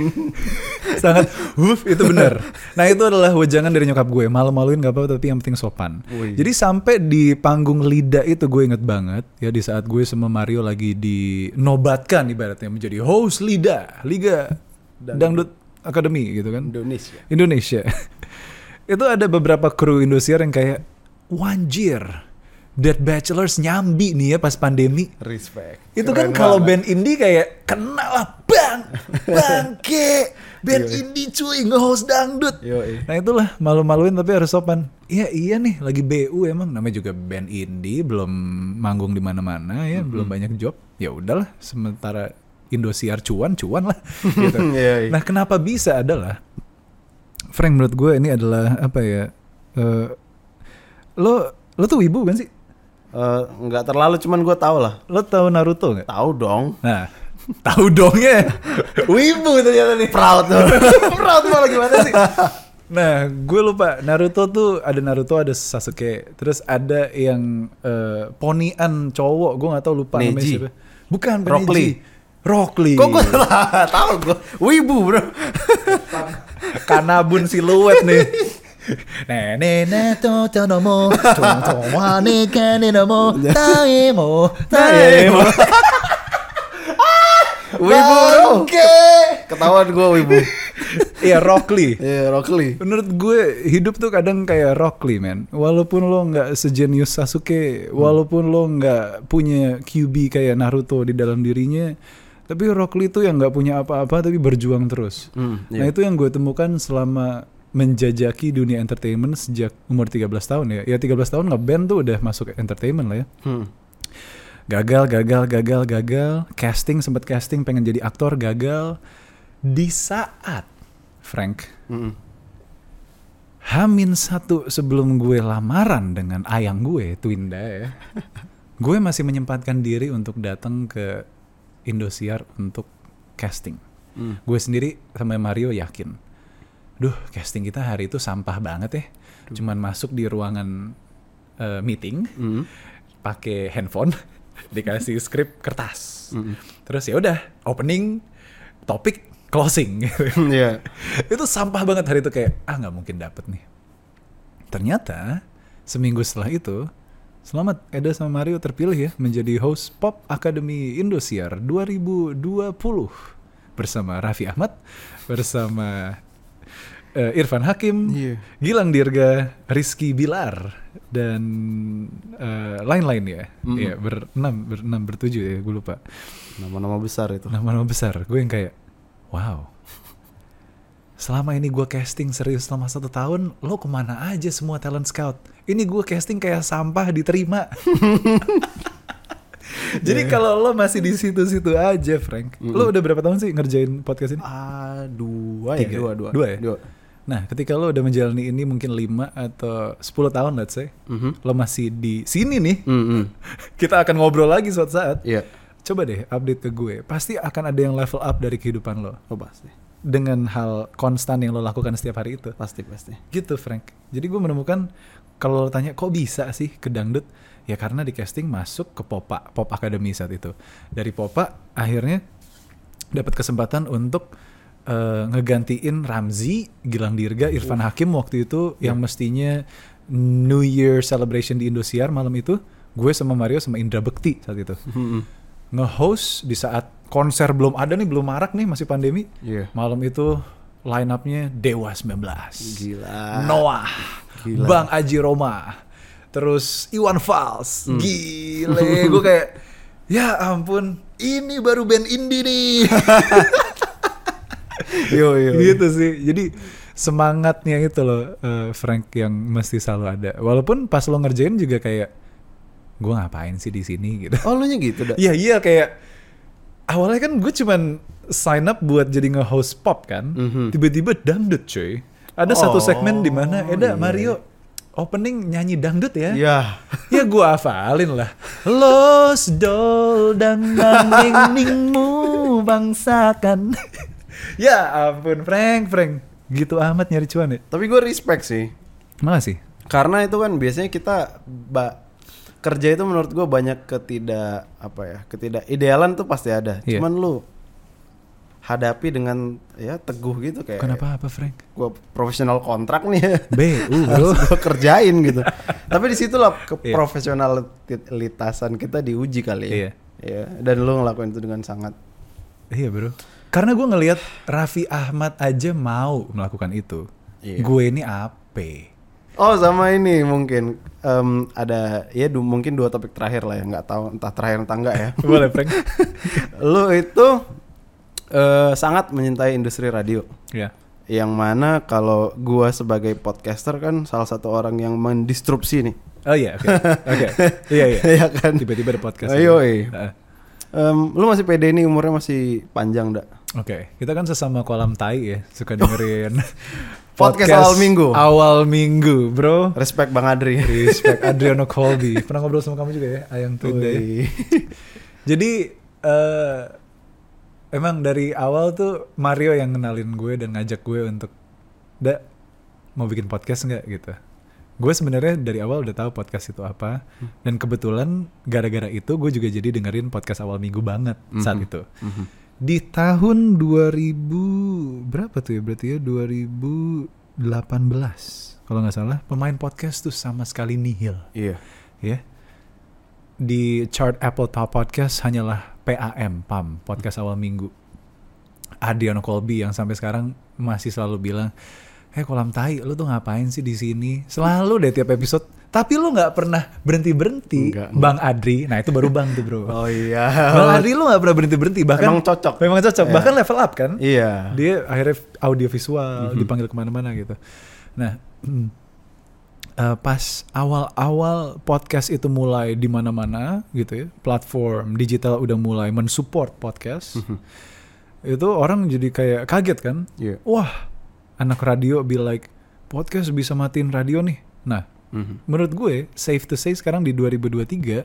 sangat huf itu benar. Nah itu adalah wejangan dari nyokap gue. Malu-maluin gak apa-apa tapi yang penting sopan. Wih. Jadi sampai di panggung Lida itu gue inget banget ya di saat gue sama Mario lagi dinobatkan ibaratnya menjadi host Lida, Liga Dangdut Academy gitu kan. Indonesia Indonesia. itu ada beberapa kru Indosiar yang kayak wanjir. Dead Bachelors nyambi nih ya pas pandemi. respect Itu kan kalau band indie kayak kena lah bang, bangke, band indie cuy nge-host dangdut. Yoi. Nah itulah malu-maluin tapi harus sopan. Iya iya nih lagi BU emang namanya juga band indie belum manggung di mana-mana ya belum banyak job. Ya udahlah sementara Indosiar cuan cuan lah. gitu. Iya, iya. Nah kenapa bisa adalah Frank menurut gue ini adalah apa ya? eh, lo lo tuh wibu kan sih? Eh, nggak terlalu cuman gue tau lah Lo tahu Naruto nggak? tahu dong Nah, tahu dong ya. Wibu ternyata nih. proud tuh Proud malah gimana sih? Nah, gue lupa Naruto tuh ada Naruto ada Sasuke, terus ada yang eh, ponian cowok, gue nggak tahu lupa namanya Neji. siapa. Bukan Rock Rock Lee. Rock Lee. Kok gue salah tahu gue. Wibu bro. Kanabun siluet nih. Nene to to no mo, to to wa ne kane no mo, tae mo, tae mo. Wibu bro. Ketahuan gue wibu. Iya Rock Lee. Iya Rock Lee. Menurut gue hidup tuh kadang kayak Rock Lee man. Walaupun lo nggak sejenius Sasuke, walaupun lo nggak punya QB kayak Naruto di dalam dirinya, tapi Rock Lee tuh yang nggak punya apa-apa tapi berjuang terus. Hmm, Nah itu yang gue temukan selama menjajaki dunia entertainment sejak umur 13 tahun ya. Ya 13 tahun ngeband tuh udah masuk entertainment lah ya. Hmm. Gagal, gagal, gagal, gagal. Casting sempat casting pengen jadi aktor gagal. Di saat Frank Mm-mm. Hamin satu sebelum gue lamaran dengan ayang gue, Twinda ya. gue masih menyempatkan diri untuk datang ke Indosiar untuk casting. Hmm. Gue sendiri sama Mario yakin. Duh, casting kita hari itu sampah banget ya. Cuman masuk di ruangan eh, meeting, Mm. pakai handphone, dikasih skrip kertas. Mm. Terus ya udah, opening, topik, closing. Iya. itu sampah banget hari itu kayak ah nggak mungkin dapet nih ternyata seminggu setelah itu selamat Eda sama Mario terpilih ya menjadi host Pop Academy Indosiar 2020 bersama Raffi Ahmad bersama eh, Irfan Hakim Iya. Gilang Dirga Rizky Bilar dan eh, lain-lain ya Mm-mm. ya berenam berenam bertujuh ya gue lupa Nama-nama besar itu. nama-nama besar gue yang kayak wow selama ini gue casting serius selama satu tahun lo ke mana aja semua talent scout ini gue casting kayak sampah diterima jadi kalau lo masih di situ-situ aja Frank lo udah berapa tahun sih ngerjain podcast ini Ah, dua ya? Dua, dua. Dua ya? Dua. nah ketika lo udah menjalani ini mungkin 5 atau 10 tahun let's say Mhm. lo masih di sini nih Mm-mm. kita akan ngobrol lagi suatu saat Iya. coba deh update ke gue pasti akan ada yang level up dari kehidupan lo Oh pasti. Dengan hal konstan yang lo lakukan setiap hari itu. Pasti pasti. Gitu Frank. Jadi gue menemukan kalau lo tanya kok bisa sih ke dangdut? Ya karena di casting masuk ke Popa, Pop Academy saat itu. Dari Popa akhirnya dapat kesempatan untuk eh, ngegantiin Ramzi, Gilang Dirga, Irfan Hakim waktu itu yang mestinya New Year celebration di Indosiar malam itu. Gue sama Mario sama Indra Bekti saat itu. Mm-mm. Nge-host di saat konser belum ada nih, belum marak nih, masih pandemi. Iya. Malam itu line up-nya Dewa 19. Gila. Noah. Gila. Bang Aji Roma. Terus Iwan Fals. Hmm. Gile. Gue kayak, ya ampun, ini baru band indie nih. Yo yo. gitu sih. Jadi semangatnya itu loh eh, Frank yang mesti selalu ada. Walaupun pas lo ngerjain juga kayak, gue ngapain sih di sini gitu. Oh lu nya gitu dah. Iya iya kayak awalnya kan gue cuman sign up buat jadi nge-host pop kan. Mhm. Tiba-tiba dangdut cuy. Ada satu Oh, segmen di mana Eda iya. Mario opening nyanyi dangdut ya. Iya. Ya gue hafalin lah. Los dol dan ningmu bangsakan. ya ampun Frank Frank. Gitu amat nyari cuan ya. Tapi gue respect sih. Makasih. Karena itu kan biasanya kita ba kerja itu menurut gue banyak ketidak apa ya ketidak idealan tuh pasti ada. Iya. Cuman lu hadapi dengan ya teguh gitu kayak. Kenapa apa Frank? Gue profesional kontrak nih. B, harus gue kerjain gitu. Tapi di situlah Iya. keprofesionalitasan kita diuji kali ya. Iya. Iya. Dan lu ngelakuin itu dengan sangat. Iya bro. Karena gue ngelihat Raffi Ahmad aja mau melakukan itu. Iya. Gue ini apa? Oh sama ini mungkin em, ada ya du- mungkin dua topik terakhir lah ya nggak tahu entah terakhir entah enggak ya. Boleh Frank? lu itu eh, sangat mencintai industri radio. ya. Yang mana kalau gua sebagai podcaster kan salah satu orang yang mendistrupsi nih. Oh iya, oke. Oke. Iya iya. Iya kan? Tiba-tiba ada podcast. Ayo. Heeh. Em, lu masih pede nih umurnya masih panjang dak. Oke, kita kan sesama kolam tai ya, suka dengerin Podcast awal minggu. Awal minggu, bro. Respect Bang Adri. Respect Adriano Colby. Pernah ngobrol sama kamu juga ya, Ayang Tunda ya? Jadi eh emang dari awal tuh Mario yang kenalin gue dan ngajak gue untuk, "Da, mau bikin podcast nggak?" gitu. gue sebenarnya dari awal udah tahu podcast itu apa dan kebetulan gara-gara itu gue juga jadi dengerin podcast awal minggu banget saat itu di tahun 2000 berapa tuh ya berarti ya? 2018 kalau nggak salah pemain podcast tuh sama sekali nihil. Iya. ya. Di chart Apple Top Podcast hanyalah PAM PAM podcast awal minggu. Adriano Colby yang sampai sekarang masih selalu bilang eh kolam tai lu tuh ngapain sih di sini selalu deh tiap episode tapi lu nggak pernah berhenti berhenti. Bang Adri nah itu baru Bang tuh bro Oh iya. Bang Adri lu nggak pernah berhenti berhenti bahkan Emang cocok. memang cocok Iya. bahkan level up kan Iya. dia akhirnya audio visual Mhm. dipanggil ke mana-mana gitu nah eh, pas awal-awal podcast itu mulai di mana-mana gitu ya platform digital udah mulai mensupport podcast Mhm. itu orang jadi kayak kaget kan Iya. wah anak radio be like podcast bisa matiin radio nih nah Mhm. menurut gue safe to say sekarang di 2023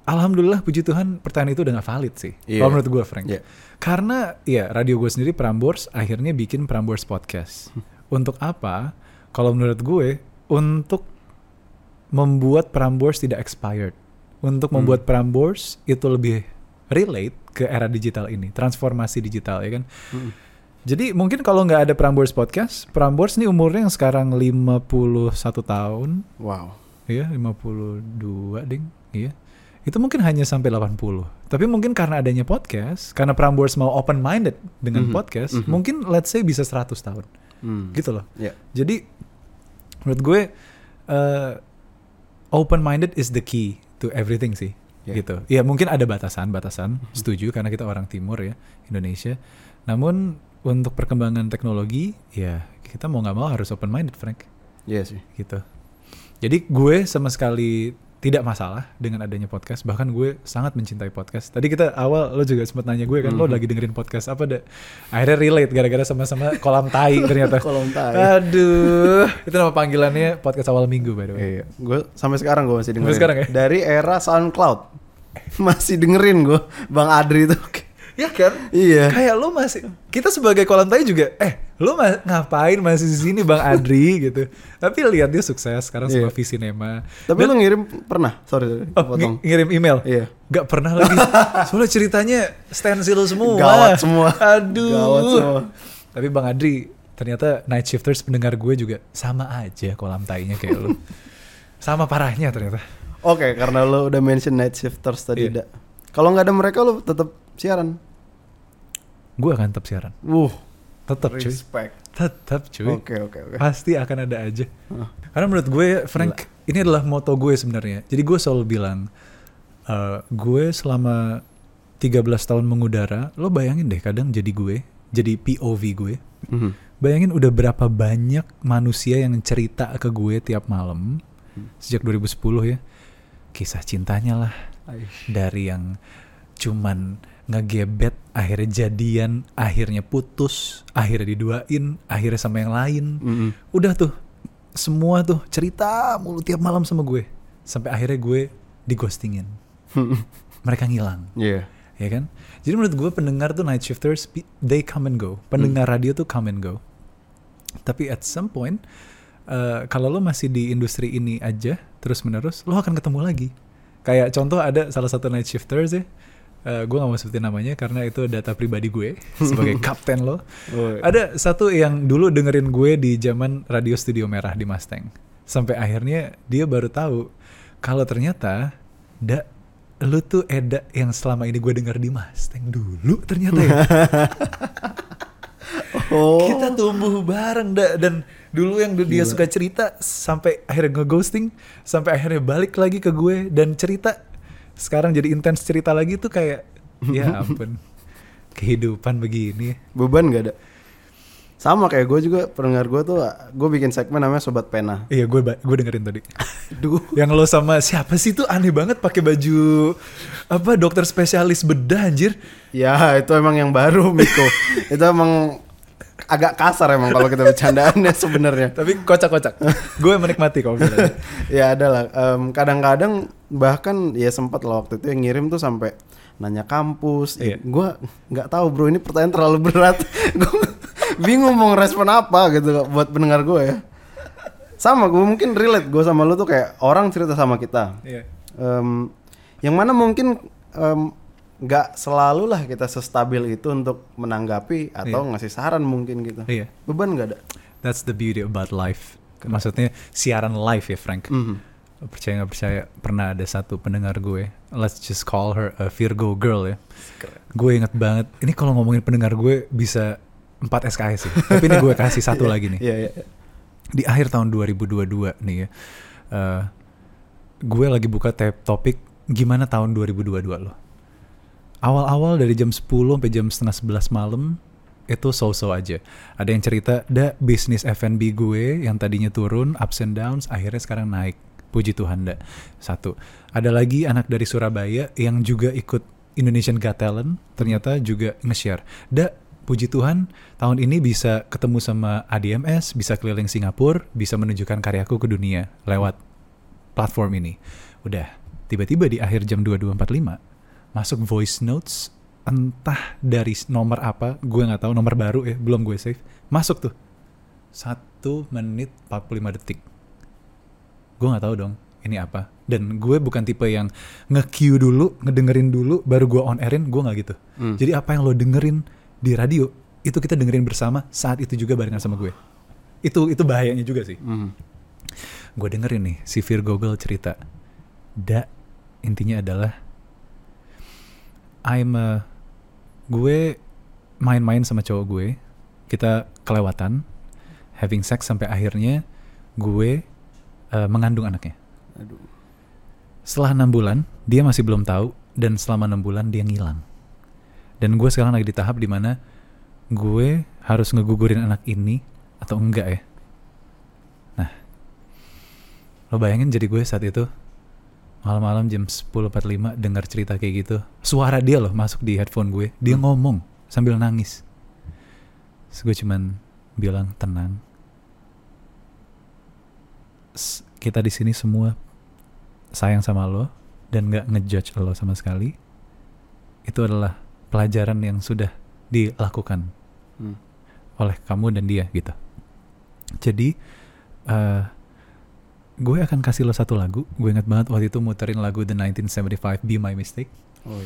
Alhamdulillah puji Tuhan pertanyaan itu udah gak valid sih. Iya. Kalau menurut gue Frank. Iya. Karena ya radio gue sendiri Prambors akhirnya bikin Prambors Podcast. Untuk apa? Kalau menurut gue untuk membuat Prambors tidak expired. Untuk Hmm. membuat Prambors itu lebih relate ke era digital ini, transformasi digital ya kan. Mhm. Jadi mungkin kalau nggak ada Prambors Podcast, Prambors nih umurnya yang sekarang 51 tahun, Wow. Iya, 52 ding. Iya. Itu mungkin hanya sampai 80. Tapi mungkin karena adanya podcast, karena Prambors mau open minded dengan Mhm, podcast, mhm. mungkin let's say bisa 100 tahun. Hmm. Gitu loh. Iya. Jadi menurut gue open minded is the key to everything sih. Iya. Gitu. Ya mungkin ada batasan-batasan, setuju karena kita orang timur ya, Indonesia. Namun untuk perkembangan teknologi, ya kita mau nggak mau harus open minded, Frank Iya sih. gitu. Jadi gue sama sekali tidak masalah dengan adanya podcast. Bahkan gue sangat mencintai podcast. Tadi kita awal lo juga sempat nanya gue kan, lo Mhm. lagi dengerin podcast apa deh? Akhirnya relate gara-gara sama-sama kolam tai ternyata. Kolom tai. Aduh, itu nama panggilannya podcast awal minggu by the way. Iya, gue sampai sekarang gue masih dengerin. Sampai sekarang ya? Dari era SoundCloud masih dengerin gue, Bang Adri itu. Ya kan? iya. Kayak lo masih kita sebagai kolam tai juga eh lo ma- ngapain masih di sini Bang Adri gitu. Tapi lihat dia sukses sekarang Iya. sama Visinema. Tapi lu ngirim pernah? Sorry, sorry Oh, potong. ng- ngirim email? Iya. Gak pernah lagi. Soalnya ceritanya stensil semua. Gawat semua. Aduh. Gawat semua. Tapi Bang Adri, ternyata night shifters pendengar gue juga sama aja kolam tainya kayak lu. sama parahnya ternyata. Oke, karena lo udah mention night shifters tadi. Da. Kalau nggak ada mereka lo tetap siaran. Gue akan tetap siaran. Wuh, Tetap cuy. respect. Tetap cuy. Oke, oke, oke. Pasti akan ada aja. Hah. Karena menurut gue, Frank, ini adalah moto gue sebenarnya. Jadi gue selalu bilang, eh, gue selama 13 tahun mengudara, lo bayangin deh kadang jadi gue, jadi POV gue. Mhm. Bayangin udah berapa banyak manusia yang cerita ke gue tiap malam sejak 2010 ya. Kisah cintanya lah. Dari yang cuman ngegebet, akhirnya jadian, akhirnya putus, akhirnya diduain, akhirnya sama yang lain. Mhm. Udah tuh semua tuh cerita mulu tiap malam sama gue. Sampai akhirnya gue digostingin. Mereka ngilang Iya. ya kan? Jadi menurut gue pendengar tuh night shifters they come and go. Pendengar radio tuh come and go. Tapi at some point eh, kalau lo masih di industri ini aja terus menerus, lo akan ketemu lagi. Kayak contoh ada salah satu night shifters ya. Eh, gue gak mau sebutin namanya karena itu data pribadi gue sebagai kapten lo. Oh, Ada satu yang dulu dengerin gue di zaman radio studio merah di Mustang. Sampai akhirnya dia baru tahu kalau ternyata da lu tuh Eda yang selama ini gue denger di Mustang dulu ternyata ya. Oh. Kita tumbuh bareng da dan dulu yang dia suka cerita sampai akhirnya ngeghosting sampai akhirnya balik lagi ke gue dan cerita sekarang jadi intens cerita lagi tuh kayak ya ampun kehidupan begini beban gak ada. Sama kayak gue juga pendengar gue tuh gue bikin segmen namanya sobat pena. Iya gue gue dengerin tadi. Duh. Yang lo sama siapa sih tuh aneh banget pakai baju apa dokter spesialis bedah anjir. Ya itu emang yang baru Miko. itu emang agak kasar emang kalau kita bercandaannya sebenarnya. Tapi kocak-kocak. gue menikmati kalau ya ada lah. Em, kadang-kadang bahkan ya sempat lah waktu itu yang ngirim tuh sampai nanya kampus. Iya. Gue nggak tahu bro ini pertanyaan terlalu berat. gue bingung mau ngerespon apa gitu buat pendengar gue ya. sama gue mungkin relate gue sama lu tuh kayak orang cerita sama kita Iya. Em, yang mana mungkin nggak selalu lah kita sestabil itu untuk menanggapi atau ngasih saran mungkin gitu Iya. beban nggak ada That's the beauty about life. Maksudnya siaran live ya Frank. Mhm. Lo Percaya nggak percaya pernah ada satu pendengar gue, let's just call her a Virgo girl ya. Gue inget banget. Ini kalau ngomongin pendengar gue bisa 4 SKS sih. Tapi ini gue kasih satu lagi nih. Iya iya. Di akhir tahun 2022 nih ya. eh, gue lagi buka tab topik gimana tahun 2022 lo. Awal-awal dari jam 10 sampai jam setengah 11 malam itu so-so aja. Ada yang cerita, da bisnis F&B gue yang tadinya turun, ups and downs, akhirnya sekarang naik. Puji Tuhan, da. Satu. Ada lagi anak dari Surabaya yang juga ikut Indonesian Got Talent, ternyata juga nge-share. Da, puji Tuhan, tahun ini bisa ketemu sama ADMS, bisa keliling Singapura, bisa menunjukkan karyaku ke dunia lewat platform ini. Udah, tiba-tiba di akhir jam 22.45 masuk voice notes entah dari nomor apa, gue nggak tahu nomor baru ya, belum gue save. Masuk tuh. 1 menit 45 detik. Gue nggak tahu dong ini apa. Dan gue bukan tipe yang nge-cue dulu, ngedengerin dulu, baru gue on airin, gue nggak gitu. Hmm. Jadi apa yang lo dengerin di radio, itu kita dengerin bersama saat itu juga barengan sama gue. Itu itu bahayanya juga sih Mhm. gue dengerin nih si Girl cerita da intinya adalah I'm a, gue main-main sama cowok gue kita kelewatan having sex sampai akhirnya gue eh, mengandung anaknya. Aduh. setelah enam bulan dia masih belum tahu dan selama enam bulan dia ngilang. Dan gue sekarang lagi di tahap di mana gue harus ngegugurin anak ini atau enggak ya? Nah lo bayangin jadi gue saat itu malam-malam jam 10.45 dengar cerita kayak gitu suara dia loh masuk di headphone gue. Dia ngomong sambil nangis. Terus gue cuman bilang tenang kita di sini semua sayang sama lo dan nggak ngejudge lo sama sekali itu adalah pelajaran yang sudah dilakukan Hmm. oleh kamu dan dia gitu jadi eh gue akan kasih lo satu lagu gue ingat banget waktu itu muterin lagu The 1975 Be My Mistake Oi.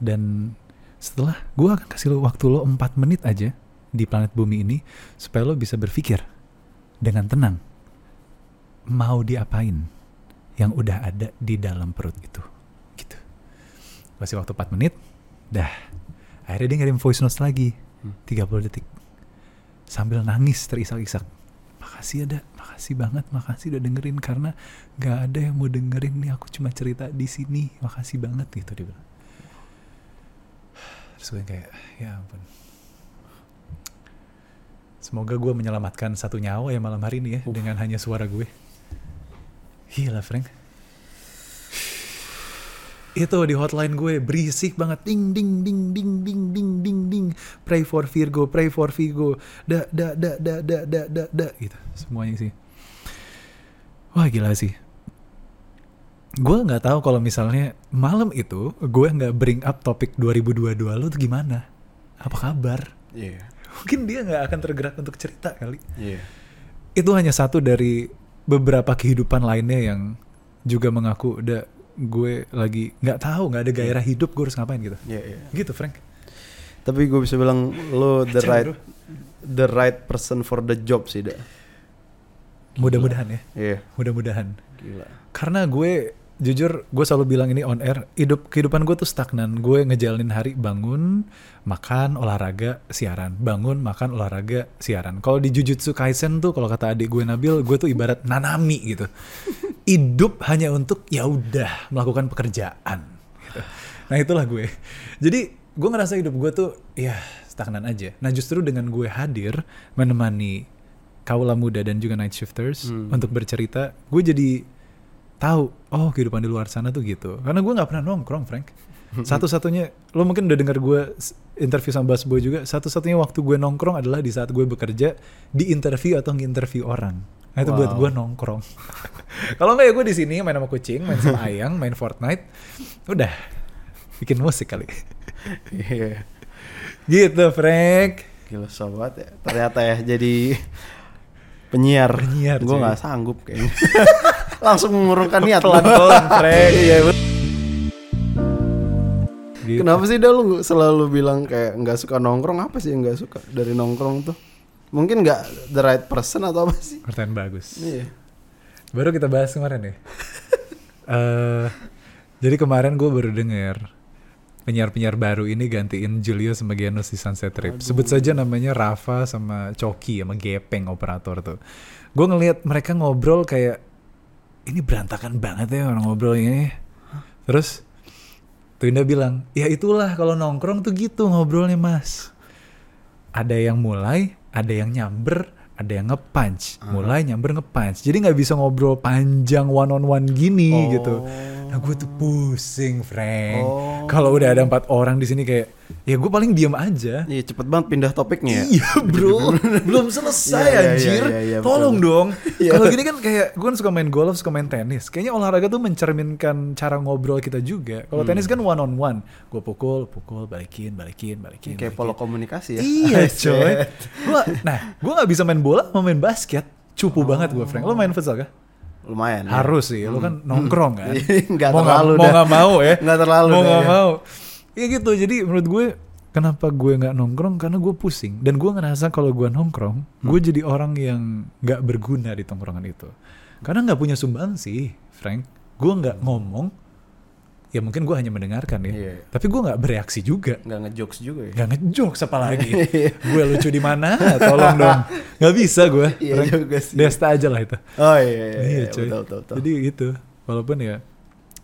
dan setelah gue akan kasih lo waktu lo 4 menit aja di planet bumi ini supaya lo bisa berpikir dengan tenang mau diapain yang udah ada di dalam perut itu. Gitu. Kasih waktu 4 menit dah. Akhirnya dia ngirim voice notes lagi 30 detik. Sambil nangis terisak-isak. Makasih ada makasih banget makasih udah dengerin karena nggak ada yang mau dengerin nih aku cuma cerita di sini. Makasih banget gitu dia bilang. Terus gue kayak ya ampun. Semoga gue menyelamatkan satu nyawa ya malam hari ini ya dengan hanya suara gue gila Frank. Itu di hotline gue berisik banget. Ding ding ding ding ding ding ding ding. Pray for Virgo pray for Virgo. Da da da da da da da da gitu. Semuanya sih. Wah gila sih. Gue nggak tahu kalau misalnya malam itu gue nggak bring up topik 2022 lu tuh gimana? Apa kabar? Iya. mungkin dia nggak akan tergerak untuk cerita kali. Iya. itu hanya satu dari beberapa kehidupan lainnya yang juga mengaku udah gue lagi nggak tahu nggak ada gairah hidup gue harus ngapain gitu Iya, iya. gitu Frank Tapi gue bisa bilang lo the right bro. the right person for the job sih, dah. mudah-mudahan ya Iya. mudah-mudahan Gila. karena gue jujur gue selalu bilang ini on air hidup kehidupan gue tuh stagnan. Gue ngejalanin hari bangun makan olahraga siaran. Bangun makan olahraga siaran. Kalau di Jujutsu Kaisen tuh kalau kata adik gue Nabil gue tuh ibarat nanami gitu. Hidup hanya untuk ya udah melakukan pekerjaan gitu. nah itulah gue. Jadi gue ngerasa hidup gue tuh ya stagnan aja. Nah justru dengan gue hadir menemani kaula muda dan juga night shifters Hmm. untuk bercerita gue jadi tahu oh kehidupan di luar sana tuh gitu karena gue nggak pernah nongkrong Frank satu-satunya lo mungkin udah dengar gue interview sama Bas Boy juga satu-satunya waktu gue nongkrong adalah di saat gue bekerja di interview atau nginterview orang nah itu buat Wow. gue nongkrong kalau nggak ya gue di sini main sama kucing main sama ayang main Fortnite udah bikin musik kali Iya. gitu Frank Gila sobat ya. Ternyata ya jadi penyiar. Penyiar, Gue nggak sanggup kayaknya. Langsung mengurungkan niat. Pelan-pelan. Iya. Gitu. Kenapa sih dah lu selalu bilang kayak nggak suka nongkrong? Apa sih yang nggak suka dari nongkrong tuh? Mungkin nggak the right person atau apa sih? Pertanyaan bagus. Iya. Baru kita bahas kemarin ya. Eh, jadi kemarin gue baru denger penyiar-penyiar baru ini gantiin Julio sama Genus di Sunset Trip. Sebut saja namanya Rafa sama Coki sama Gepeng operator tuh. Gue ngelihat mereka ngobrol kayak ini berantakan banget ya orang ngobrol ini. Terus Twinda bilang, ya itulah kalau nongkrong tuh gitu ngobrolnya mas. Ada yang mulai, ada yang nyamber, ada yang nge-punch. Mulai nyamber nge-punch. Jadi nggak bisa ngobrol panjang one on one gini gitu. Nah gue tuh pusing, Frank. Oh. Kalau udah ada empat orang di sini kayak, ya gue paling diem aja. Iya cepet banget pindah topiknya. ya. Iya bro, belum selesai Iya, iya, iya, anjir. iya, iya, betul. Tolong dong. Iya. Kalau gini kan kayak gue kan suka main golf, suka main tenis. Kayaknya olahraga tuh mencerminkan cara ngobrol kita juga. Kalau Hmm. tenis kan one on one. Gue pukul, pukul, balikin, balikin, balikin. Kayak balikin. polo komunikasi ya. Iya coy. Gua, nah, gue nggak bisa main bola, mau main basket. Cupu Oh. banget gue, Frank. Lo main futsal kah? Lumayan. ya. Harus sih, lo kan nongkrong kan. Nggak mau terlalu mau nggak mau ya. Nggak terlalu Mau nggak ya. mau. Iya gitu. Jadi menurut gue kenapa gue nggak nongkrong karena gue pusing dan gue ngerasa kalau gue nongkrong, gue Hmm. jadi orang yang nggak berguna di tongkrongan itu. Karena nggak punya sumbang sih, Frank. Gue nggak ngomong. Ya mungkin gue hanya mendengarkan ya. Iya. Tapi gue nggak bereaksi juga. Nggak ngejokes juga ya. Gak ngejokes apa lagi Gue lucu di mana Tolong dong Gak bisa gue Iya Frank. juga sih. Desta aja lah itu Oh iya, iya, iya, Iya betul, betul, betul. Jadi gitu Walaupun ya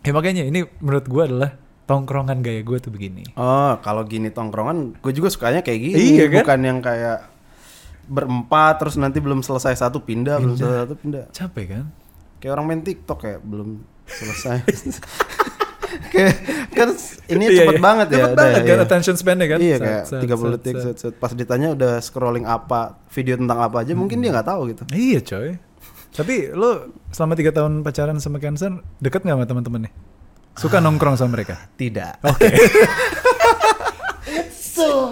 Ya makanya ini menurut gue adalah Tongkrongan gaya gue tuh begini Oh, kalau gini tongkrongan, gue juga sukanya kayak gini. Iya kan? Bukan yang kayak berempat terus nanti belum selesai satu pindah, belum selesai satu pindah. Capek kan Kayak orang main TikTok kayak belum selesai. kayak kan ini Iya, cepet iya. banget ya. Cepet banget kan iya. attention span-nya kan Iya kayak sat, 30 sat, detik set, set. pas ditanya udah scrolling apa video tentang apa aja mungkin dia nggak tahu gitu. Iya coy Tapi lo selama tiga tahun pacaran sama Cancer Deket gak sama teman-teman nih? Suka nongkrong sama mereka? Tidak. Oke So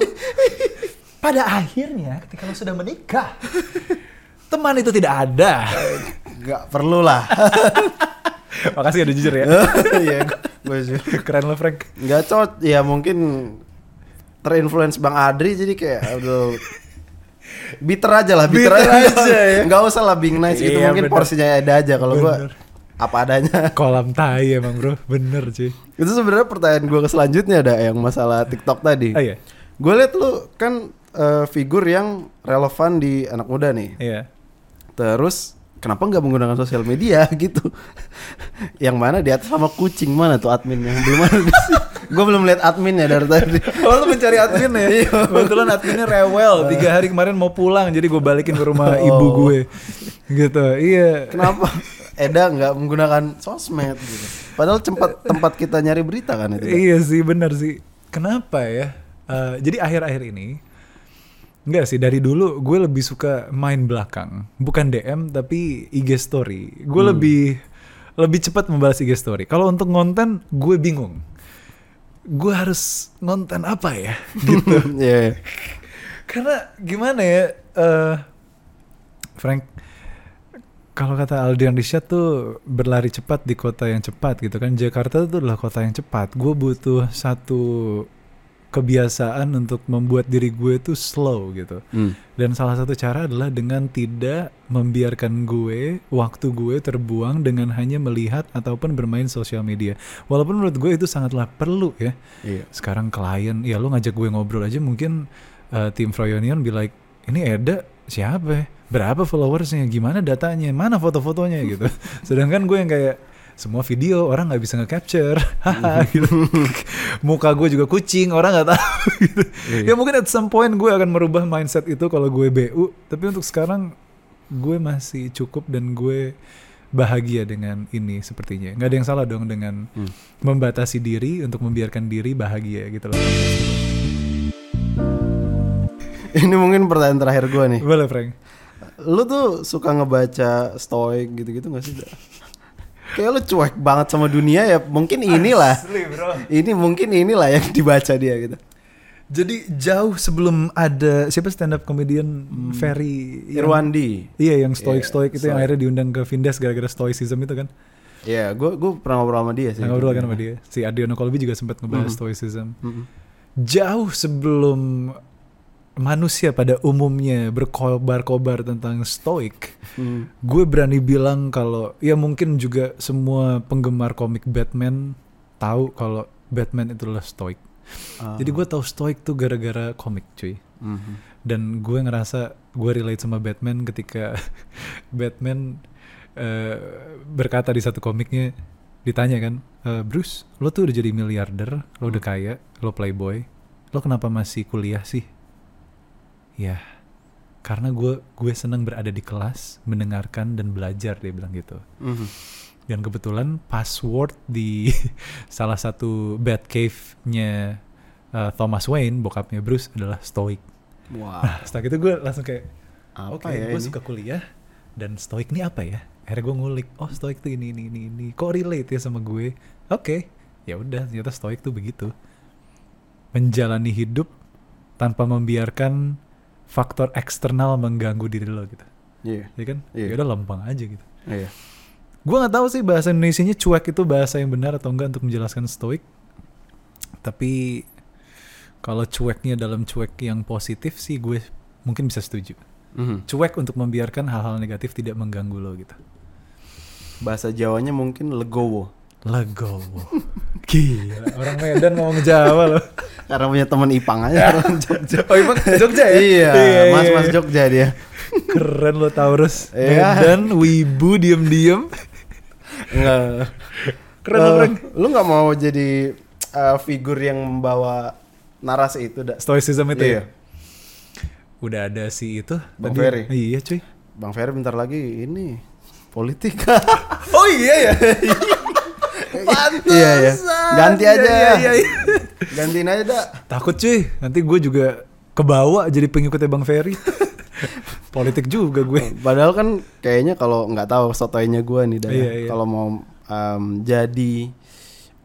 Pada akhirnya ketika lo sudah menikah Teman itu tidak ada Gak perlu lah. Makasih udah jujur ya. Iya, gue sih. Keren lo Frank. Nggak cocok. Ya mungkin terinfluence Bang Adri jadi kayak aduh. Bitter aja lah bitter, Bitter aja, aja ya. nggak usah lah being nice gitu. Iya, mungkin bener. porsinya ada aja kalau gue apa adanya. Kolam tai emang bro. Bener cuy. Itu sebenarnya pertanyaan gue ke selanjutnya ada yang masalah TikTok tadi. Oh iya. Gue liat lu kan eh, figur yang relevan di anak muda nih. Iya. Terus kenapa nggak menggunakan sosial media gitu? Yang mana di atas sama kucing mana tuh adminnya belum ada? Gue belum lihat adminnya dari tadi. Oh lu mencari admin ya? Kebetulan adminnya rewel. Tiga hari kemarin mau pulang Jadi gue balikin ke rumah Oh. ibu gue. Gitu Iya. Kenapa? Eda nggak menggunakan sosmed gitu? Padahal tempat tempat kita nyari berita kan itu. Iya sih bener sih. Kenapa ya? Eh, Jadi akhir-akhir ini Enggak sih dari dulu gue lebih suka main belakang Bukan DM tapi IG story Gue Hmm. lebih Lebih cepat membalas IG story Kalau untuk konten gue bingung Gue harus ngonten apa ya Gitu Iya. Karena gimana ya, eh Frank, kalau kata Aldian Rishad tuh berlari cepat di kota yang cepat gitu kan. Jakarta itu adalah kota yang cepat. Gue butuh satu kebiasaan untuk membuat diri gue tuh slow gitu. Hmm. Dan salah satu cara adalah dengan tidak membiarkan gue, waktu gue terbuang dengan hanya melihat ataupun bermain sosial media. Walaupun menurut gue itu sangatlah perlu ya Iya. sekarang klien ya lu ngajak gue ngobrol aja mungkin uh, tim Froyonion be like ini Eda siapa ya? berapa followersnya gimana datanya mana foto-fotonya gitu sedangkan gue yang kayak semua video orang nggak bisa nge-capture. Gitu muka gue juga kucing orang nggak tahu. Gitu ya mungkin at some point gue akan merubah mindset itu kalau gue BU tapi untuk sekarang gue masih cukup dan gue bahagia dengan ini sepertinya. Nggak ada yang salah dong dengan Hmm. membatasi diri untuk membiarkan diri bahagia gitu loh. Ini mungkin pertanyaan terakhir gue nih. boleh Frank. Lu tuh suka ngebaca stoik gitu-gitu gak sih? Kayak lu cuek banget sama dunia ya. Mungkin inilah. Asli, bro. Ini mungkin inilah yang dibaca dia gitu. Jadi jauh sebelum ada siapa stand up comedian Ferry yang- Irwandi. Iya yang stoik stoik Iya, itu yang stoik. akhirnya diundang ke Vindes gara-gara stoicism itu kan. Iya, gue gue pernah ngobrol sama dia sih. Yang ngobrol kan sama dia. Si Adriano Colby juga sempat ngebahas Mhm. stoicism. Mm-mm. Jauh sebelum manusia pada umumnya berkobar-kobar tentang stoik, Hmm. gue berani bilang kalau ya mungkin juga semua penggemar komik Batman tahu kalau Batman itu adalah stoik. Ah. Jadi gue tahu stoik tuh gara-gara komik cuy. Mhm. Dan gue ngerasa gue relate sama Batman ketika Batman eh, berkata di satu komiknya ditanya kan, "Eh, Bruce, lo tuh udah jadi miliarder, lo udah kaya, lo playboy, lo kenapa masih kuliah sih? Ya, karena gue gue senang berada di kelas, mendengarkan dan belajar dia bilang gitu. Mhm. Dan kebetulan password di salah satu Batcave-nya eh, Thomas Wayne, bokapnya Bruce adalah Stoic. Wah. Nah, setelah itu gue langsung kayak, oke, ya gue ini? suka kuliah dan Stoic ini apa ya? Akhirnya gue ngulik, oh Stoic tuh ini ini ini ini, kok relate ya sama gue? Oke, ya udah, ternyata Stoic tuh begitu, menjalani hidup tanpa membiarkan faktor eksternal mengganggu diri lo gitu, Iya. ya kan? Iya. Ya udah lempeng aja gitu. Iya. Gue nggak tahu sih bahasa Indonesianya cuek itu bahasa yang benar atau enggak untuk menjelaskan stoik. Tapi kalau cueknya dalam cuek yang positif sih gue mungkin bisa setuju. Mhm. Cuek untuk membiarkan hal-hal negatif tidak mengganggu lo gitu. Bahasa Jawanya mungkin legowo. Legowo. Gila, orang Medan ngomong Jawa loh. Karena punya teman Ipang aja orang Jogja. Oh, emang Jogja ya? Iya, Iya, Mas-mas iya. Jogja dia. Keren lo Taurus. Iya. Medan, Wibu, diem-diem. Enggak. Keren lo, Eh, Frank. Lu nggak mau jadi eh, figur yang membawa narasi itu, dah. Stoicism itu Iya. ya? Udah ada si itu. Bang tadi. Ferry. Iya cuy. Bang Ferry bentar lagi ini politik. Oh iya ya. Iya ya. Ganti Iya, aja. iya, iya, iya. Gantiin aja dah. Takut cuy, nanti gue juga kebawa jadi pengikutnya Bang Ferry. Politik juga gue. Padahal kan kayaknya kalau nggak tahu sotoynya gue nih dah. ya. Iya, iya. Kalau mau em, jadi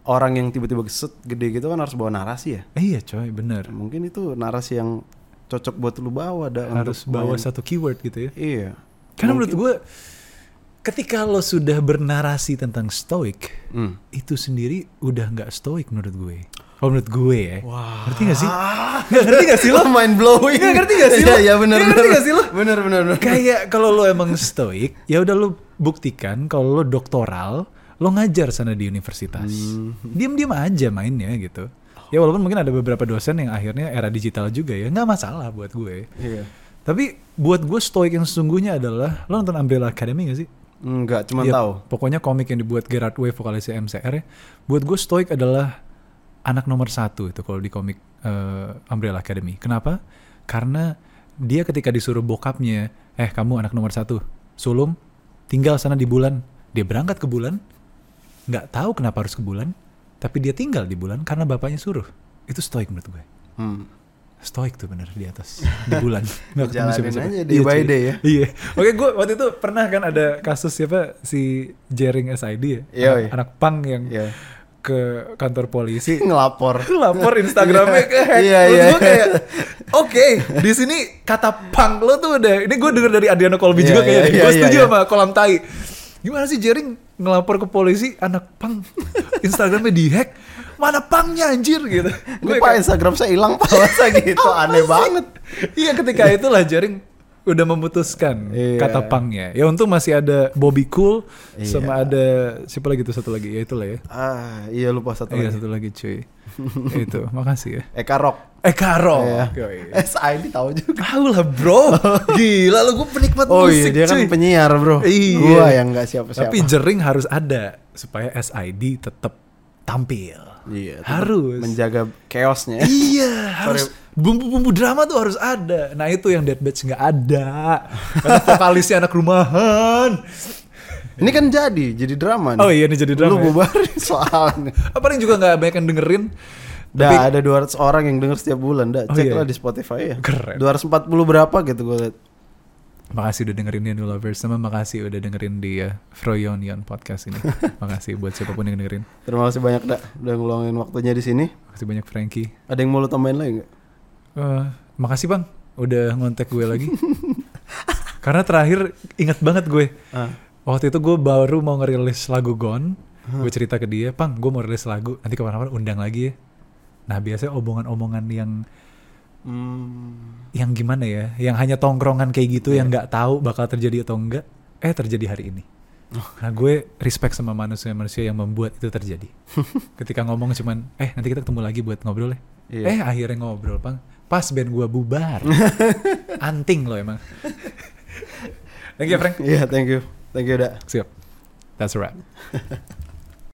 orang yang tiba-tiba geset gede gitu kan harus bawa narasi ya. Iya coy, bener. Mungkin itu narasi yang cocok buat lu bawa dah. Harus untuk bawa main. satu keyword gitu ya. Iya. Karena menurut Mungkin- gue, ketika lo sudah bernarasi tentang stoik, Hmm. itu sendiri udah nggak stoik menurut gue. Kalau menurut gue ya. Wah. Ngerti gak sih? Nggak ngerti gak sih lo? mind blowing. Nggak ngerti gak sih lo? Iya, iya benar Nggak benar. ngerti gak sih lo? Benar benar benar. Kayak kalau lo emang stoik, ya udah lo buktikan kalau lo doktoral, lo ngajar sana di universitas. Hmm. Diam-diam aja mainnya gitu. Ya walaupun mungkin ada beberapa dosen yang akhirnya era digital juga ya, nggak masalah buat gue. Iya. Tapi buat gue stoik yang sesungguhnya adalah, lo nonton Umbrella Academy gak sih? Enggak, cuma Iya, tahu. Pokoknya komik yang dibuat Gerard Way vokalisnya MCR ya. Buat gue stoik adalah anak nomor satu itu kalau di komik eh, Umbrella Academy. Kenapa? Karena dia ketika disuruh bokapnya, eh kamu anak nomor satu, sulung, tinggal sana di bulan. Dia berangkat ke bulan, nggak tahu kenapa harus ke bulan, tapi dia tinggal di bulan karena bapaknya suruh. Itu stoik menurut gue. Hmm. Stoik tuh bener di atas di bulan. Nggak ketemu Jalanin siapa-siapa. aja day by cuy. day ya. Iya. Oke, gue waktu itu pernah kan ada kasus siapa si Jering SID ya, Iya, anak, iya. anak pang yang Iya. ke kantor polisi Ngelapor. lapor Instagramnya ke hack. Iya, Terus iya. gue kayak, oke, di sini kata punk lo tuh udah, ini gue denger dari Adriano Colby Iya, juga iya, kayaknya. iya, gue iya, setuju iya. sama kolam tai. Gimana sih Jering ngelapor ke polisi anak punk Instagramnya dihack? Mana punknya anjir gitu. Gue pak Instagram saya hilang pak masa gitu aneh banget. Iya ketika itulah Jaring udah memutuskan Iya. kata pangnya. Ya untung masih ada Bobby Cool Iya. sama ada siapa lagi tuh satu lagi ya itulah ya. Ah iya lupa satu Iya lagi. satu lagi cuy. Ya, itu makasih ya. Eka Rock. Eh Karo. Iya. Yoi. SID tahu juga. Tahu lah bro. Gila lu gue penikmat Oh iya musik dia kan cuy. penyiar bro. Iya. Gua yang nggak siapa-siapa. Tapi jering harus ada supaya SID tetap tampil. Iya. Harus. menjaga chaosnya. Iya, harus Sorry. Bumbu-bumbu drama tuh harus ada. Nah itu yang Dead Batch nggak ada. Karena vokalisnya anak rumahan. Ini kan jadi jadi drama nih. Oh iya ini jadi drama. Lu ya. bubarin soalnya. Apa yang juga nggak banyak yang dengerin? Dah Tapi- ada 200 orang yang denger setiap bulan dah. Oh, Cek iya. lah di Spotify ya. Keren. 240 berapa gitu gue liat. Makasih udah dengerin New Lovers sama makasih udah dengerin di uh, Froyonion podcast ini. makasih buat siapa pun yang dengerin. Terima kasih banyak dah udah ngeluangin waktunya di sini. Makasih banyak Frankie. Ada yang mau lu tambahin lagi nggak? Eh, makasih bang, udah ngontek gue lagi. Karena terakhir inget banget gue. Ah. Waktu itu gue baru mau ngerilis lagu Gone. Gue cerita ke dia, Pang, gue mau rilis lagu. Nanti kapan-kapan undang lagi ya. Nah biasanya omongan-omongan yang Hmm. yang gimana ya, yang hanya tongkrongan kayak gitu, yang nggak tahu bakal terjadi atau enggak, eh terjadi hari ini. Nah gue respect sama manusia-manusia yang membuat itu terjadi. Ketika ngomong cuman, eh nanti kita ketemu lagi buat ngobrol ya. Iya. Eh akhirnya ngobrol, Pang. Pas band gue bubar. Anting loh emang. Thank you, Frank. Iya, thank you. Thank you, Dak. Siap. That's a wrap.